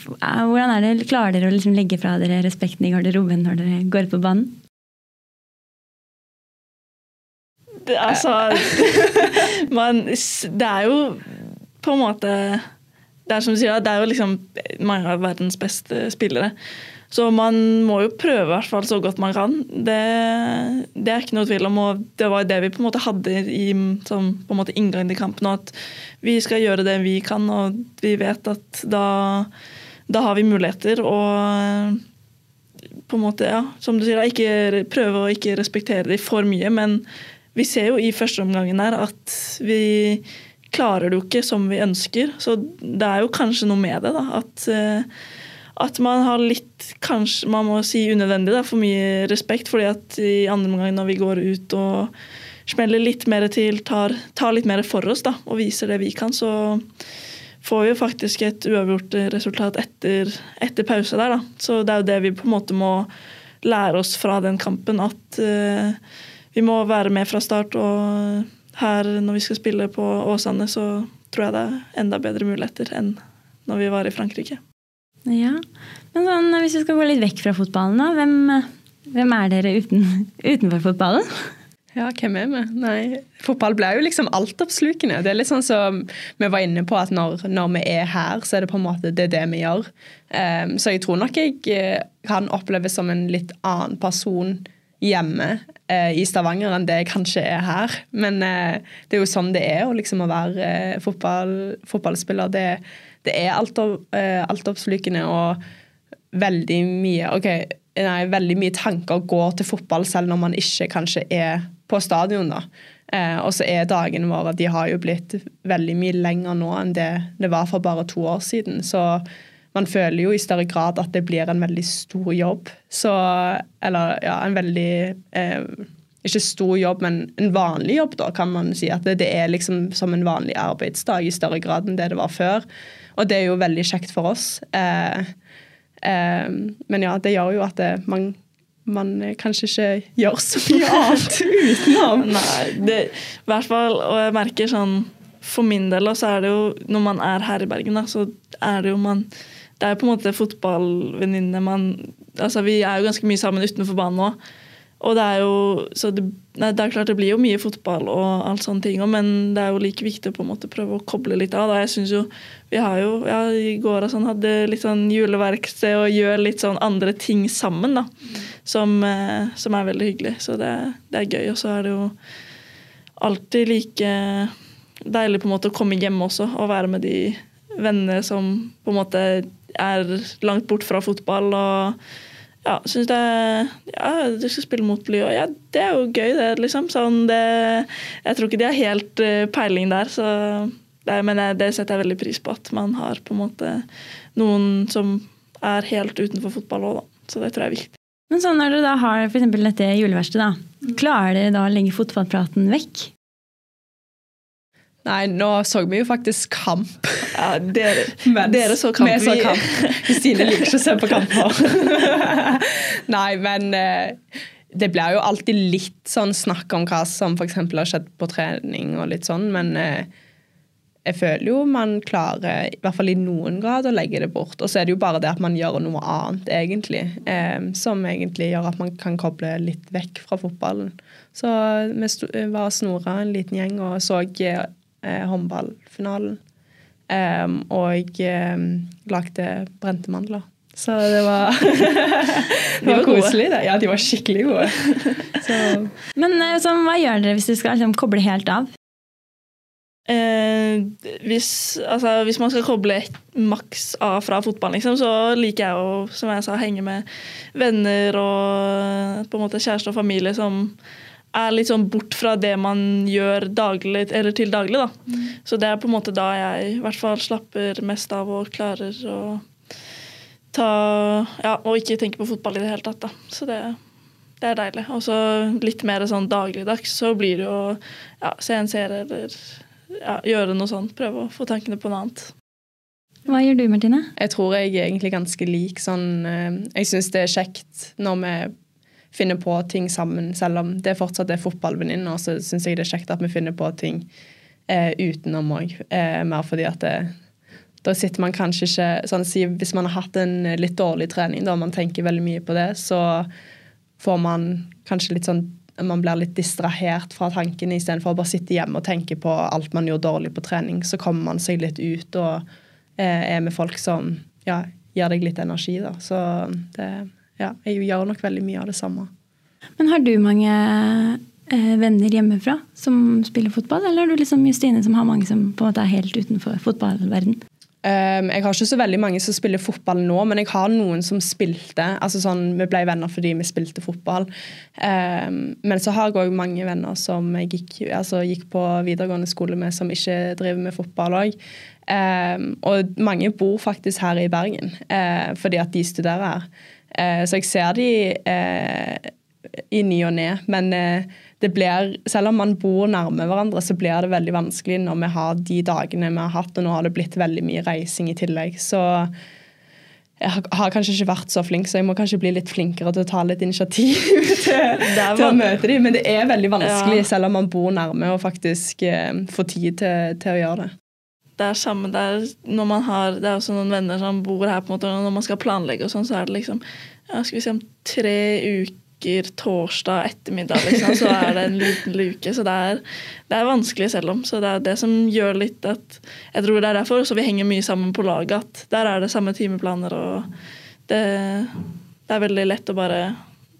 Hvordan er det, Klarer dere å liksom legge fra dere respekten i garderoben når dere går på banen? Det, altså *laughs* man, Det er jo på en måte Det er som du sier, det er jo liksom mange av verdens beste spillere. Så man må jo prøve hvert fall så godt man kan. Det, det, er ikke noe tvil om. og Det var det vi på en måte hadde i som på en måte inngang til kampen. At vi skal gjøre det vi kan, og vi vet at da, da har vi muligheter. Og på en måte, ja, som du sier, ikke prøve å ikke respektere dem for mye. Men vi ser jo i første omgangen her at vi klarer det jo ikke som vi ønsker. Så det er jo kanskje noe med det. da, at, eh, at man har litt, kanskje man må si unødvendig, da, for mye respekt. fordi at i andre omgang når vi går ut og smeller litt mer til, tar, tar litt mer for oss da, og viser det vi kan, så får vi jo faktisk et uavgjort resultat etter, etter pause der. Da. Så det er jo det vi på en måte må lære oss fra den kampen. At uh, vi må være med fra start. Og her når vi skal spille på Åsane, så tror jeg det er enda bedre muligheter enn når vi var i Frankrike. Ja, men sånn, Hvis vi skal gå litt vekk fra fotballen, da. Hvem, hvem er dere uten, *laughs* utenfor fotballen? Ja, hvem er vi? Nei, fotball blir jo liksom altoppslukende. Det er litt sånn som vi var inne på, at når, når, vi er her, så er det på en måte det, det vi gjør. Um, så jeg tror nok jeg eh, kan oppleves som en litt annen person hjemme uh, i Stavanger enn det jeg kanskje er her. Men uh, det er jo sånn det er liksom, å være uh, fotball, fotballspiller. Det, det er altoppslukende og veldig mye OK, nei, veldig mye tanker går til fotball selv når man ikke kanskje er på stadion. da. Eh, og så er dagene våre de har jo blitt veldig mye lenger nå enn det det var for bare to år siden. Så man føler jo i større grad at det blir en veldig stor jobb. Så Eller ja, en veldig eh, Ikke stor jobb, men en vanlig jobb, da, kan man si. At det, det, er liksom som en vanlig arbeidsdag i større grad enn det det var før. Og det er jo veldig kjekt for oss. Eh, eh, men ja, det gjør jo at det, man man kanskje ikke gjør så mye annet *laughs* utenom. Nei, det, i hvert fall, og jeg merker sånn For min del så er det jo Når man er her i Bergen, da, så er det jo man Det er jo på en måte fotballvenninne man Altså, vi er jo ganske mye sammen utenfor banen òg. Og det er jo så det, det, er klart det blir jo mye fotball og alt sånne ting, men det er jo like viktig å på en måte prøve å koble litt av. Da. Jeg synes jo Vi har jo ja, i går og sånn hadde litt sånn juleverksted og gjør litt sånn andre ting sammen, da. Som, eh, som er veldig hyggelig. Så det, det er gøy. Og så er det jo alltid like deilig på en måte å komme hjem også og være med de vennene som på en måte er langt bort fra fotball. og ja, syns det Ja, du skal spille mot Lyon. Ja, det er jo gøy, det, liksom. Sånn, det, jeg tror ikke de har helt uh, peiling der, så det, Men det setter jeg veldig pris på, at man har på en måte noen som er helt utenfor fotball òg, da. Så det tror jeg er viktig. Men sånn når du da har f.eks. dette juleverkstedet, da, klarer dere da å legge fotballpraten vekk? Nei, nå så vi jo faktisk kamp. Ja, dere, *laughs* dere så kamp. Vi så kamp. *laughs* Kristine liker ikke å se på kamper. *laughs* Nei, men eh, det blir jo alltid litt sånn snakk om hva som f.eks. har skjedd på trening og litt sånn, men eh, jeg føler jo man klarer, i hvert fall i noen grad, å legge det bort. Og så er det jo bare det at man gjør noe annet, egentlig. Eh, som egentlig gjør at man kan koble litt vekk fra fotballen. Så vi var og snora en liten gjeng og så eh, håndballfinalen. Um, og um, lagde brente mandler. Så det var, *laughs* det var koselig, det. Ja, de var skikkelig gode. *laughs* Så. Men eh, så, hva gjør dere hvis du skal liksom, koble helt av? Eh, hvis, altså, hvis, man skal koble maks av fra fotball, liksom, så liker jeg å som jeg sa, henge med venner og på en måte kjæreste og familie som er litt sånn bort fra det man gjør daglig, eller til daglig. da. Mm. Så det er på en måte da jeg i hvert fall slapper mest av og klarer å ta Ja, og ikke tenke på fotball i det hele tatt. da. Så det, det er deilig. Og så litt mer sånn dagligdags så blir det jo ja, se en serie eller ja, gjøre noe sånt. Prøve å få tankene på noe annet. Hva gjør du, Martine? Jeg tror jeg er egentlig ganske lik sånn eh, Jeg syns det er kjekt når vi finner på ting sammen. Selv om det fortsatt er fotballvenninner, så syns jeg det er kjekt at vi finner på ting eh, utenom òg. Eh, mer fordi at det, da sitter man kanskje ikke sånn si, Hvis man har hatt en litt dårlig trening, da man tenker veldig mye på det, så får man kanskje litt sånn man blir litt distrahert fra tankene istedenfor å bare sitte hjemme og tenke på alt man gjorde dårlig på trening. Så kommer man seg litt ut og eh, er med folk som ja, gir deg litt energi. Da. Så det ja, jeg gjør nok veldig mye av det samme. Men har du mange eh, venner hjemmefra som spiller fotball, eller er du liksom Justine som har mange som på en måte er helt utenfor fotballverden? Um, jeg har ikke så veldig mange som spiller fotball nå, men jeg har noen som spilte. altså sånn, Vi ble venner fordi vi spilte fotball. Um, men så har jeg òg mange venner som jeg gikk, altså, gikk, på videregående skole med, som ikke driver med fotball òg. Um, og mange bor faktisk her i Bergen uh, fordi at de studerer her. Uh, så jeg ser de uh, i ny og ne. Men det blir, selv om man bor nærme hverandre, så blir det veldig vanskelig når vi har de dagene vi har hatt, og nå har det blitt veldig mye reising i tillegg. Så jeg har kanskje ikke vært så flink, så jeg må kanskje bli litt flinkere til å ta litt initiativ *laughs* til, til å møte dem. Men det er veldig vanskelig, ja. selv om man bor nærme, og faktisk eh, få tid til, til, å gjøre det. Det er samme der når man har Det er også noen venner som bor her, på en måte, og når man skal planlegge, og sånn, så er det liksom ja, Skal vi si om tre uker torsdag ettermiddag, liksom, så er det en liten luke. Så det er, det er, vanskelig selv om. Så det er det som gjør litt at Jeg tror det er derfor så vi henger mye sammen på laget. At der er det samme timeplaner, og det, det er veldig lett å bare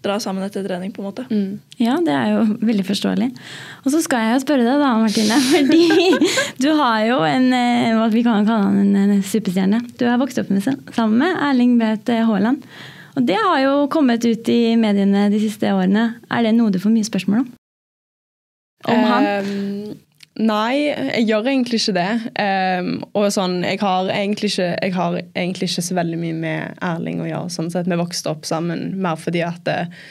dra sammen etter trening, på en måte. Mm. Ja, det er jo *laughs* veldig forståelig. Og så skal jeg jo spørre deg da, Martine. *laughs* Fordi du har jo en eh, hva vi kan kalle han en superstjerne. Du har vokst opp med, sammen med Erling Braut Haaland. Og det har jo kommet ut i mediene de siste årene. Er det noe du får mye spørsmål om? Om han? Nei, jeg gjør egentlig ikke det. Um, og sånn, jeg har, egentlig ikke, jeg har egentlig ikke så veldig mye med Erling å gjøre. sånn sett Vi vokste opp sammen mer fordi at uh,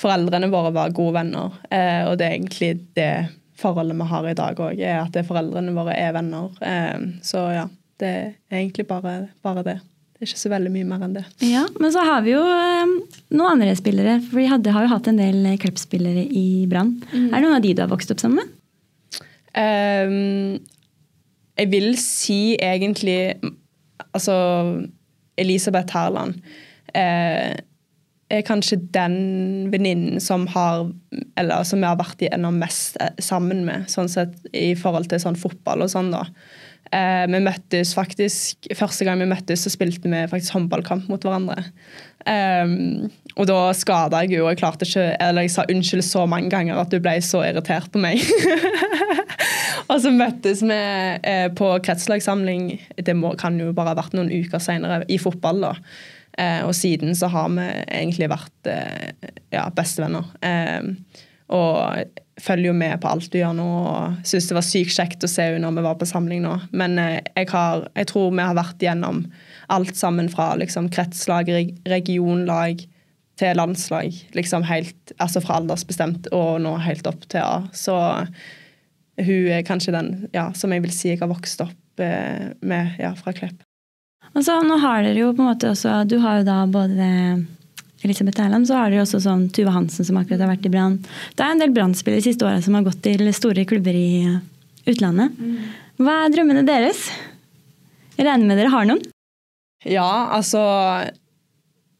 foreldrene våre var gode venner. Uh, og det er egentlig det forholdet vi har i dag òg, er at foreldrene våre er venner. Um, så ja, det er egentlig bare, bare det. Det er ikke så veldig mye mer enn det. Ja, Men så har vi jo um, noen andre spillere. For vi hadde, har jo hatt en del cupspillere i Brann. Mm. Er det noen av de du har vokst opp sammen med? Um, jeg vil si egentlig Altså Elisabeth Herland uh, er kanskje den venninnen som har Eller som jeg har vært igjennom mest eh, sammen med, sånn sett i forhold til sånn fotball og sånn, da. Eh, vi møttes faktisk, Første gang vi møttes, så spilte vi faktisk håndballkamp mot hverandre. Um, og da skada jeg jo, og jeg klarte ikke Eller jeg sa unnskyld så mange ganger at du ble så irritert på meg. *laughs* og så møttes vi eh, på kretslagssamling, det må, kan jo bare ha vært noen uker seinere, i fotball. da. Eh, og siden så har vi egentlig vært eh, ja, bestevenner. Eh, og følger jo med på alt du gjør nå og syns det var sykt kjekt å se henne når vi var på samling nå. Men eh, jeg, har, jeg, tror vi har vært gjennom alt sammen fra liksom, kretslag, regionlag til landslag. Liksom helt, altså fra aldersbestemt og nå helt opp til A. Så hun er kanskje den ja, som jeg vil si jeg har vokst opp eh, med ja, fra Klepp. Altså, nå har dere jo på en måte også Du har jo da både Elisabeth Erland, så har dere også sånn Tuva Hansen som akkurat har vært i Brann. Det er en del Brann-spillere de siste åra som har gått til store klubber i uh, utlandet. Hva er drømmene deres? Jeg regner med dere har noen? Ja, altså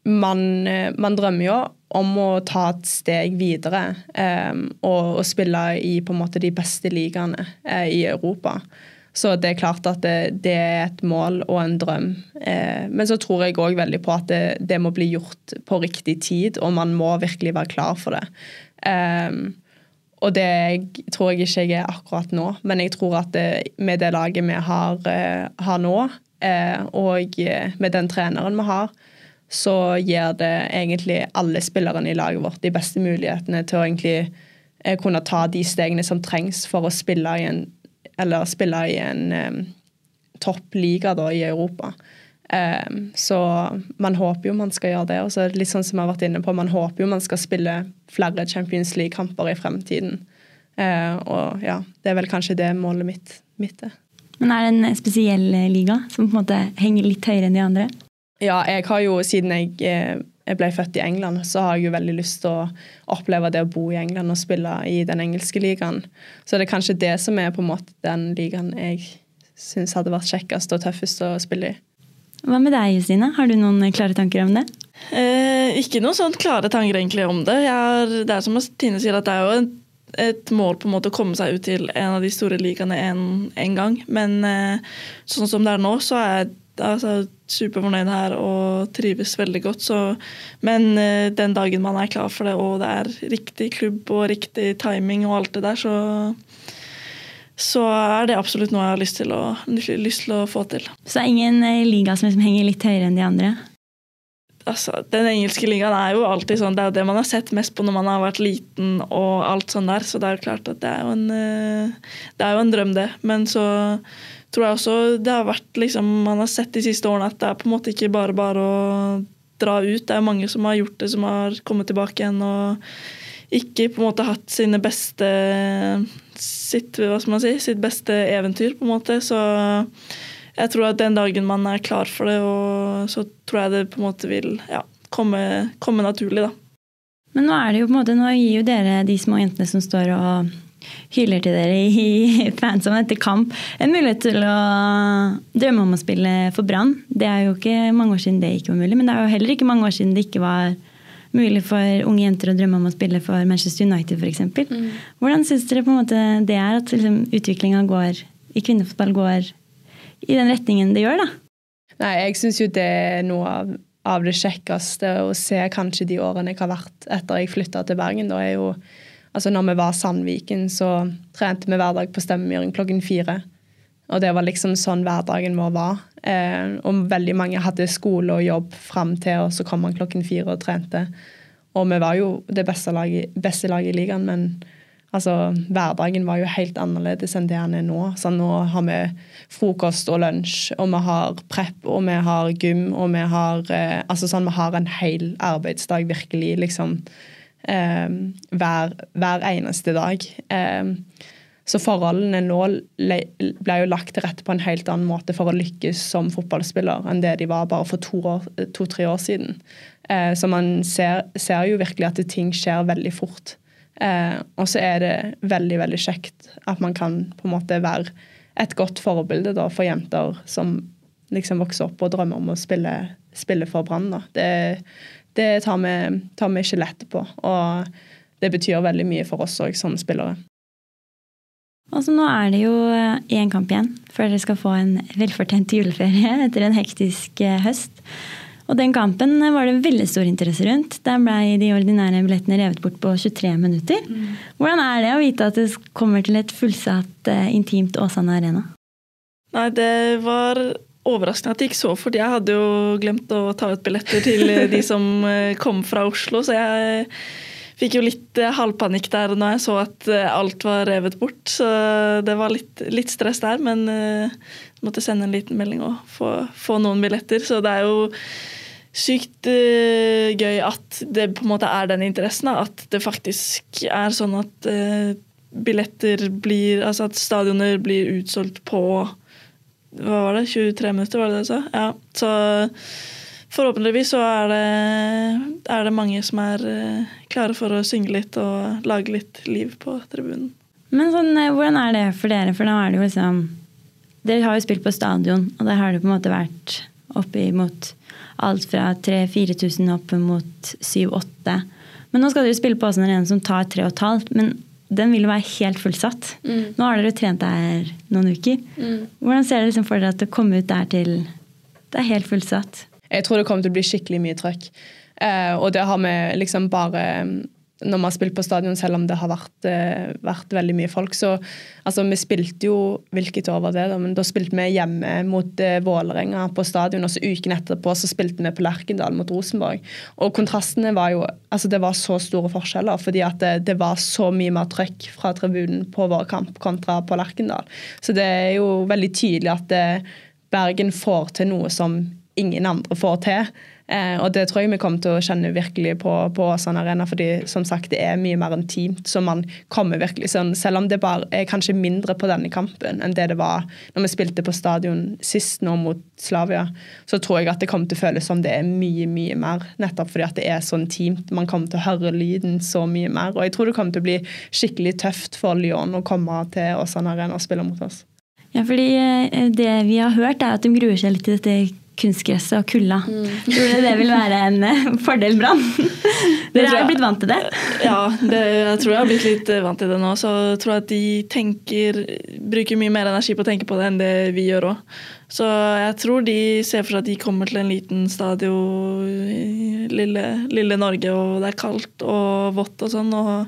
man, eh, man drømmer jo om å ta et steg videre um, og, og, spille i på en måte de beste ligaene uh, i Europa. Så det er klart at det, det er et mål og en drøm. Eh, men så tror jeg òg veldig på at det, det, må bli gjort på riktig tid, og man må virkelig være klar for det. Eh, og det tror jeg ikke jeg er akkurat nå, men jeg tror at det, med det laget vi har, eh, har nå, eh, og med den treneren vi har, så gir det egentlig alle spillerne i laget vårt de beste mulighetene til å egentlig eh, kunne ta de stegene som trengs for å spille i en eller spille i en um, toppliga i Europa. Um, så man håper jo man skal gjøre det. Og så litt sånn som jeg har vært inne på, man håper jo man skal spille flere Champions League-kamper i fremtiden. Uh, og ja, det er vel kanskje det målet mitt, mitt er. Men er det en spesiell liga som på en måte henger litt høyere enn de andre? Ja, jeg har jo, siden jeg eh, jeg ble født i England, så har jeg jo veldig lyst til å oppleve det å bo i England og spille i den engelske ligaen. Så det er kanskje det som er på en måte den ligaen jeg syns hadde vært kjekkest og tøffest å spille i. Hva med deg, Justine? Har du noen klare tanker om det? Eh, ikke noen sånn klare tanker egentlig om det. Er, det er som Tine sier, at det er jo et, et mål på en måte å komme seg ut til en av de store ligaene en, en gang. Men eh, sånn som det er nå, så er altså, superfornøyd her og trives veldig godt. Så, men uh, den dagen man er klar for det, og det er riktig klubb og riktig timing og alt det der, så, så er det absolutt noe jeg har lyst til å, lyst til å få til. Så det er ingen eh, liga som liksom henger litt høyere enn de andre? Altså, den engelske ligaen er jo alltid sånn, det er jo det man har sett mest på når man har vært liten. og alt sånn der, Så det er jo klart at det er jo en, eh, det er jo en drøm, det. Men så tror jeg også det har vært liksom, man har sett de siste årene at det er på en måte ikke bare bare å dra ut. Det er mange som har gjort det, som har kommet tilbake igjen og ikke på en måte hatt sine beste sitt, hva skal man si, sitt beste eventyr, på en måte. Så jeg tror at den dagen man er klar for det, så tror jeg det på en måte vil ja, komme, komme naturlig, da. Men nå er det jo på en måte, nå gir jo dere de små jentene som står og hyler til dere i *laughs* fansom etter kamp, en mulighet til å drømme om å spille for Brann. Det er jo ikke mange år siden det ikke var mulig, men det er jo heller ikke mange år siden det ikke var mulig for unge jenter å drømme om å spille for Manchester United f.eks. Mm. Hvordan syns dere på en måte det er at liksom, utviklinga i kvinnefotball går i den retningen det gjør? da? Nei, Jeg syns jo det er noe av, av, det kjekkeste å se kanskje de årene jeg har vært etter jeg flytta til Bergen. Da er jo, altså når vi var Sandviken, så trente vi hver dag på stemmemyring klokken fire. Og det var liksom sånn hverdagen vår var. Eh, og veldig mange hadde skole og jobb fram til, og så kom man klokken fire og trente. Og vi var jo det beste laget, beste laget i ligaen, men altså, hverdagen var jo helt annerledes enn det den er nå. Så nå har vi frokost og lunsj, og vi har prep, og vi har gym, og vi har eh, Altså sånn, vi har en hel arbeidsdag, virkelig, liksom. Eh, hver, hver, eneste dag. Eh, så forholdene nå ble jo lagt til rette på en helt annen måte for å lykkes som fotballspiller enn det de var bare for to-tre to, år siden. Eh, så man ser, ser, jo virkelig at ting skjer veldig fort. Og så er det veldig, veldig kjekt at man kan på en måte være et godt forbilde da, for jenter som liksom vokser opp og drømmer om å spille, spille for Brann. Det, det tar, vi, tar vi ikke lett på. Og det betyr veldig mye for oss òg som spillere. Altså, nå er det jo én eh, kamp igjen før dere skal få en velfortjent juleferie *laughs* etter en hektisk eh, høst. Og den kampen var det veldig stor interesse rundt. Der ble de ordinære billettene revet bort på 23 minutter. Mm. Hvordan er det å vite at det kommer til et fullsatt, eh, intimt Åsane Arena? Nei, det var overraskende at det gikk så fort. Jeg hadde jo glemt å ta ut billetter til de som kom fra Oslo, så jeg fikk jo litt eh, halvpanikk der når jeg så at eh, alt var revet bort. Så det var litt, litt stress der, men jeg måtte sende en liten melding og få, få noen billetter. Så det er jo sykt gøy at det på en måte er den interessen. At det faktisk er sånn at billetter blir Altså at stadioner blir utsolgt på Hva var det? 23 minutter, var det det du sa? Ja. Så forhåpentligvis så er det, er det mange som er uh, klare for å synge litt og lage litt liv på tribunen. Men sånn, eh, hvordan er det for dere? For nå er det jo liksom Dere har jo spilt på stadion, og der har det på en måte vært oppimot alt fra 3000-4000 opp mot 7000-8000. Men nå skal dere spille på Åsen Arena som tar 3500, men den vil jo være helt fullsatt. Mm. Nå har dere trent der noen uker. Mm. Hvordan ser dere liksom for dere at det kommer ut der til det er helt fullsatt? Jeg tror det kommer til å bli skikkelig mye trøkk. Eh, og det har vi liksom bare når vi har spilt på stadion, selv om det har vært, eh, vært veldig mye folk. Så altså, vi spilte jo Hvilket år var det, da? Men da spilte vi hjemme mot eh, Vålerenga på stadion, og så uken etterpå så spilte vi på Lerkendal mot Rosenborg. Og kontrastene var jo Altså, det var så store forskjeller, fordi at det, det var så mye mer trøkk fra tribunen på vår kamp kontra på Lerkendal. Så det er jo veldig tydelig at det, Bergen får til noe som ingen andre får til. Eh, og det tror jeg vi kommer til å kjenne virkelig på, på Åsane Arena, fordi som sagt, det er mye mer intimt. Så man kommer virkelig sånn, Selv om det bare er kanskje mindre på denne kampen enn det det var når vi spilte på stadion sist nå mot Slavia, så tror jeg at det kommer til å føles som det er mye, mye mer. Nettopp fordi at det er så intimt. Man kommer til å høre lyden så mye mer. Og jeg tror det kommer til å bli skikkelig tøft for Lyon å komme til Åsane Arena og spille mot oss. Ja, fordi eh, Det vi har hørt, er at de gruer seg litt til dette kunstgresset og kulda. Mm. Tror du det vil være en eh, fordel, Brann? *laughs* Dere er blitt vant til det? Ja, det, jeg tror jeg har blitt litt eh, vant til det nå. Så jeg tror at de tenker, bruker mye mer energi på å tenke på det enn det vi gjør òg. Så jeg tror de ser for seg at de kommer til en liten stadion i lille, lille Norge, og det er kaldt og vått og sånn. og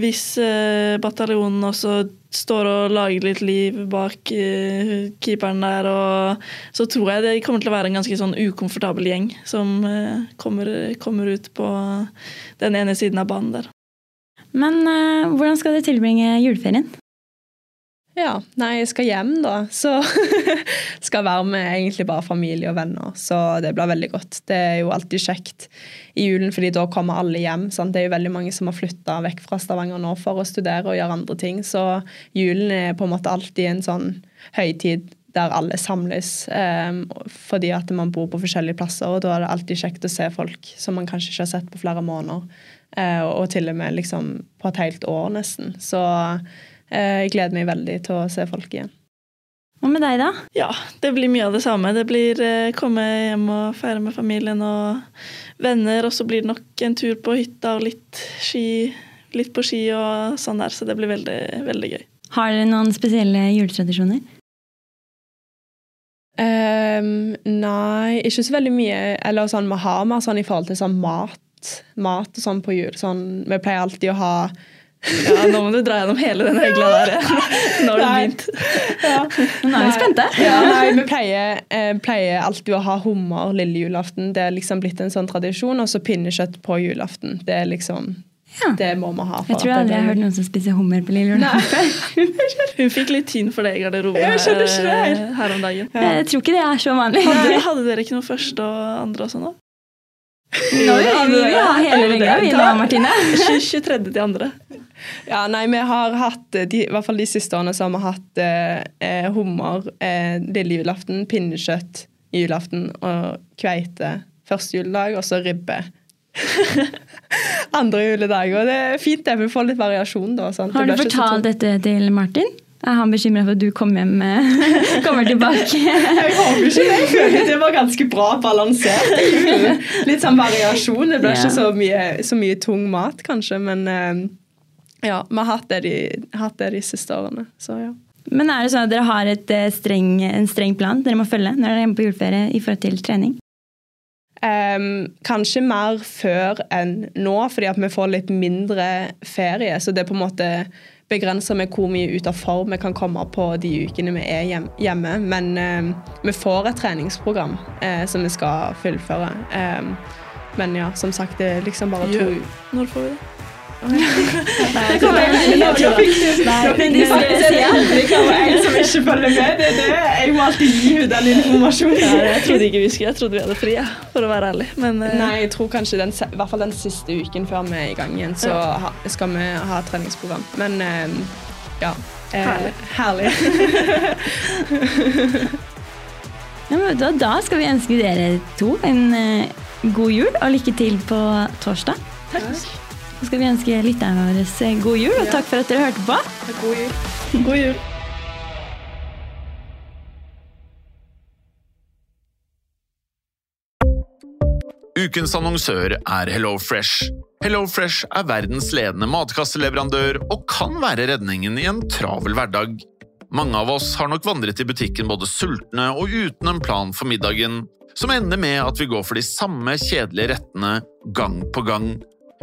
hvis eh, bataljonen også står og lager litt liv bak eh, keeperen der, og, så tror jeg det kommer til å være en ganske sånn ukomfortabel gjeng som eh, kommer, kommer, ut på den ene siden av banen der. Men hvordan skal dere tilbringe juleferien? Ja, nei, jeg skal hjem, da. Så *laughs* skal være med egentlig bare familie og venner. Så det blir veldig godt. Det er jo alltid kjekt i julen, fordi da kommer alle hjem. Sant? Det er jo veldig mange som har flytta vekk fra Stavanger nå for å studere og gjøre andre ting. Så julen er på en måte alltid en sånn høytid der alle samles. um, fordi at man bor på forskjellige plasser, og da er det alltid kjekt å se folk som man kanskje ikke har sett på flere måneder. uh, og til og med liksom på et helt år, nesten. Så jeg gleder meg veldig til å se folk igjen. Hva med deg, da? Ja, det blir mye av det samme. Det blir eh, komme hjem og feire med familien og venner, og så blir det nok en tur på hytta og litt ski, litt på ski og sånn der, så det blir veldig, veldig gøy. Har dere noen spesielle juletradisjoner? Um, nei, ikke så veldig mye. Eller sånn, vi har mer sånn i forhold til sånn mat. Mat og sånn på jul. Sånn, vi pleier alltid å ha ja, nå må du dra gjennom hele den regla der. Nå har du begynt. Ja. Nå er vi spente. Ja, nei, vi pleier, eh, pleier, alltid å ha hummer lille julaften. Det er liksom blitt en sånn tradisjon. Og så pinnekjøtt på julaften. Det er liksom ja. Det må vi ha. jeg tror aldri jeg har hørt noen som spiser hummer på lille julaften. *laughs* Hun fikk litt tynn for det i garderoben her, her om dagen. Ja. Jeg tror ikke det er så vanlig. Hadde, hadde dere ikke noe første og andre og sånn da? Nå, vi, vi ha hele regla, vi da, Martine. 23. til andre. Ja, nei, vi har hatt, de, i hvert fall de siste årene, så har vi hatt eh, eh hummer eh, lille julaften, pinnekjøtt julaften og kveite første juledag, og så ribbe. *laughs* Andre juledag. Og det er fint det, vi får litt variasjon da. Sant? Har du fortalt dette til Martin? Er han bekymra for at du kommer, hjem, eh, *laughs* kommer tilbake? *laughs* jeg håper ikke det. Jeg føler det var ganske bra balansert. Litt sånn variasjon. Det blir ja. ikke så mye, så mye, tung mat, kanskje, men eh, ja, vi har hatt det de, hatt det de siste årene. Så ja. Men er det sånn at dere har et, streng, en streng plan dere må følge når dere er hjemme på juleferie i forhold til trening? Um, kanskje mer før enn nå, fordi at vi får litt mindre ferie. Så det er på en måte begrenser vi hvor mye ut av form vi kan komme på de ukene vi er hjemme. Men um, vi får et treningsprogram uh, som vi skal fullføre. Um, men ja, som sagt, det er liksom bare to Når får vi det? Det kan være en som ikke følger med. Det, det, jeg må alltid gi henne den informasjonen. Ja, jeg trodde ikke vi skulle, jeg trodde vi hadde fri, for å være ærlig. Men, uh... Nei, jeg tror kanskje den, i hvert fall den siste uken før vi er i gang igjen, så ha, skal vi ha treningsprogram. Men uh, ja. Uh, herlig. herlig. *laughs* ja, da, da, skal vi ønske dere to en god jul og lykke til på torsdag. Takk. Så skal vi ønske lytterne våre god jul, og takk for at dere hørte på. God jul. *laughs* God jul. Ukens annonsør er HelloFresh. HelloFresh er verdens ledende matkasseleverandør og kan være redningen i en travel hverdag. Mange av oss har nok vandret i butikken både sultne og uten en plan for middagen, som ender med at vi går for de samme kjedelige rettene gang på gang.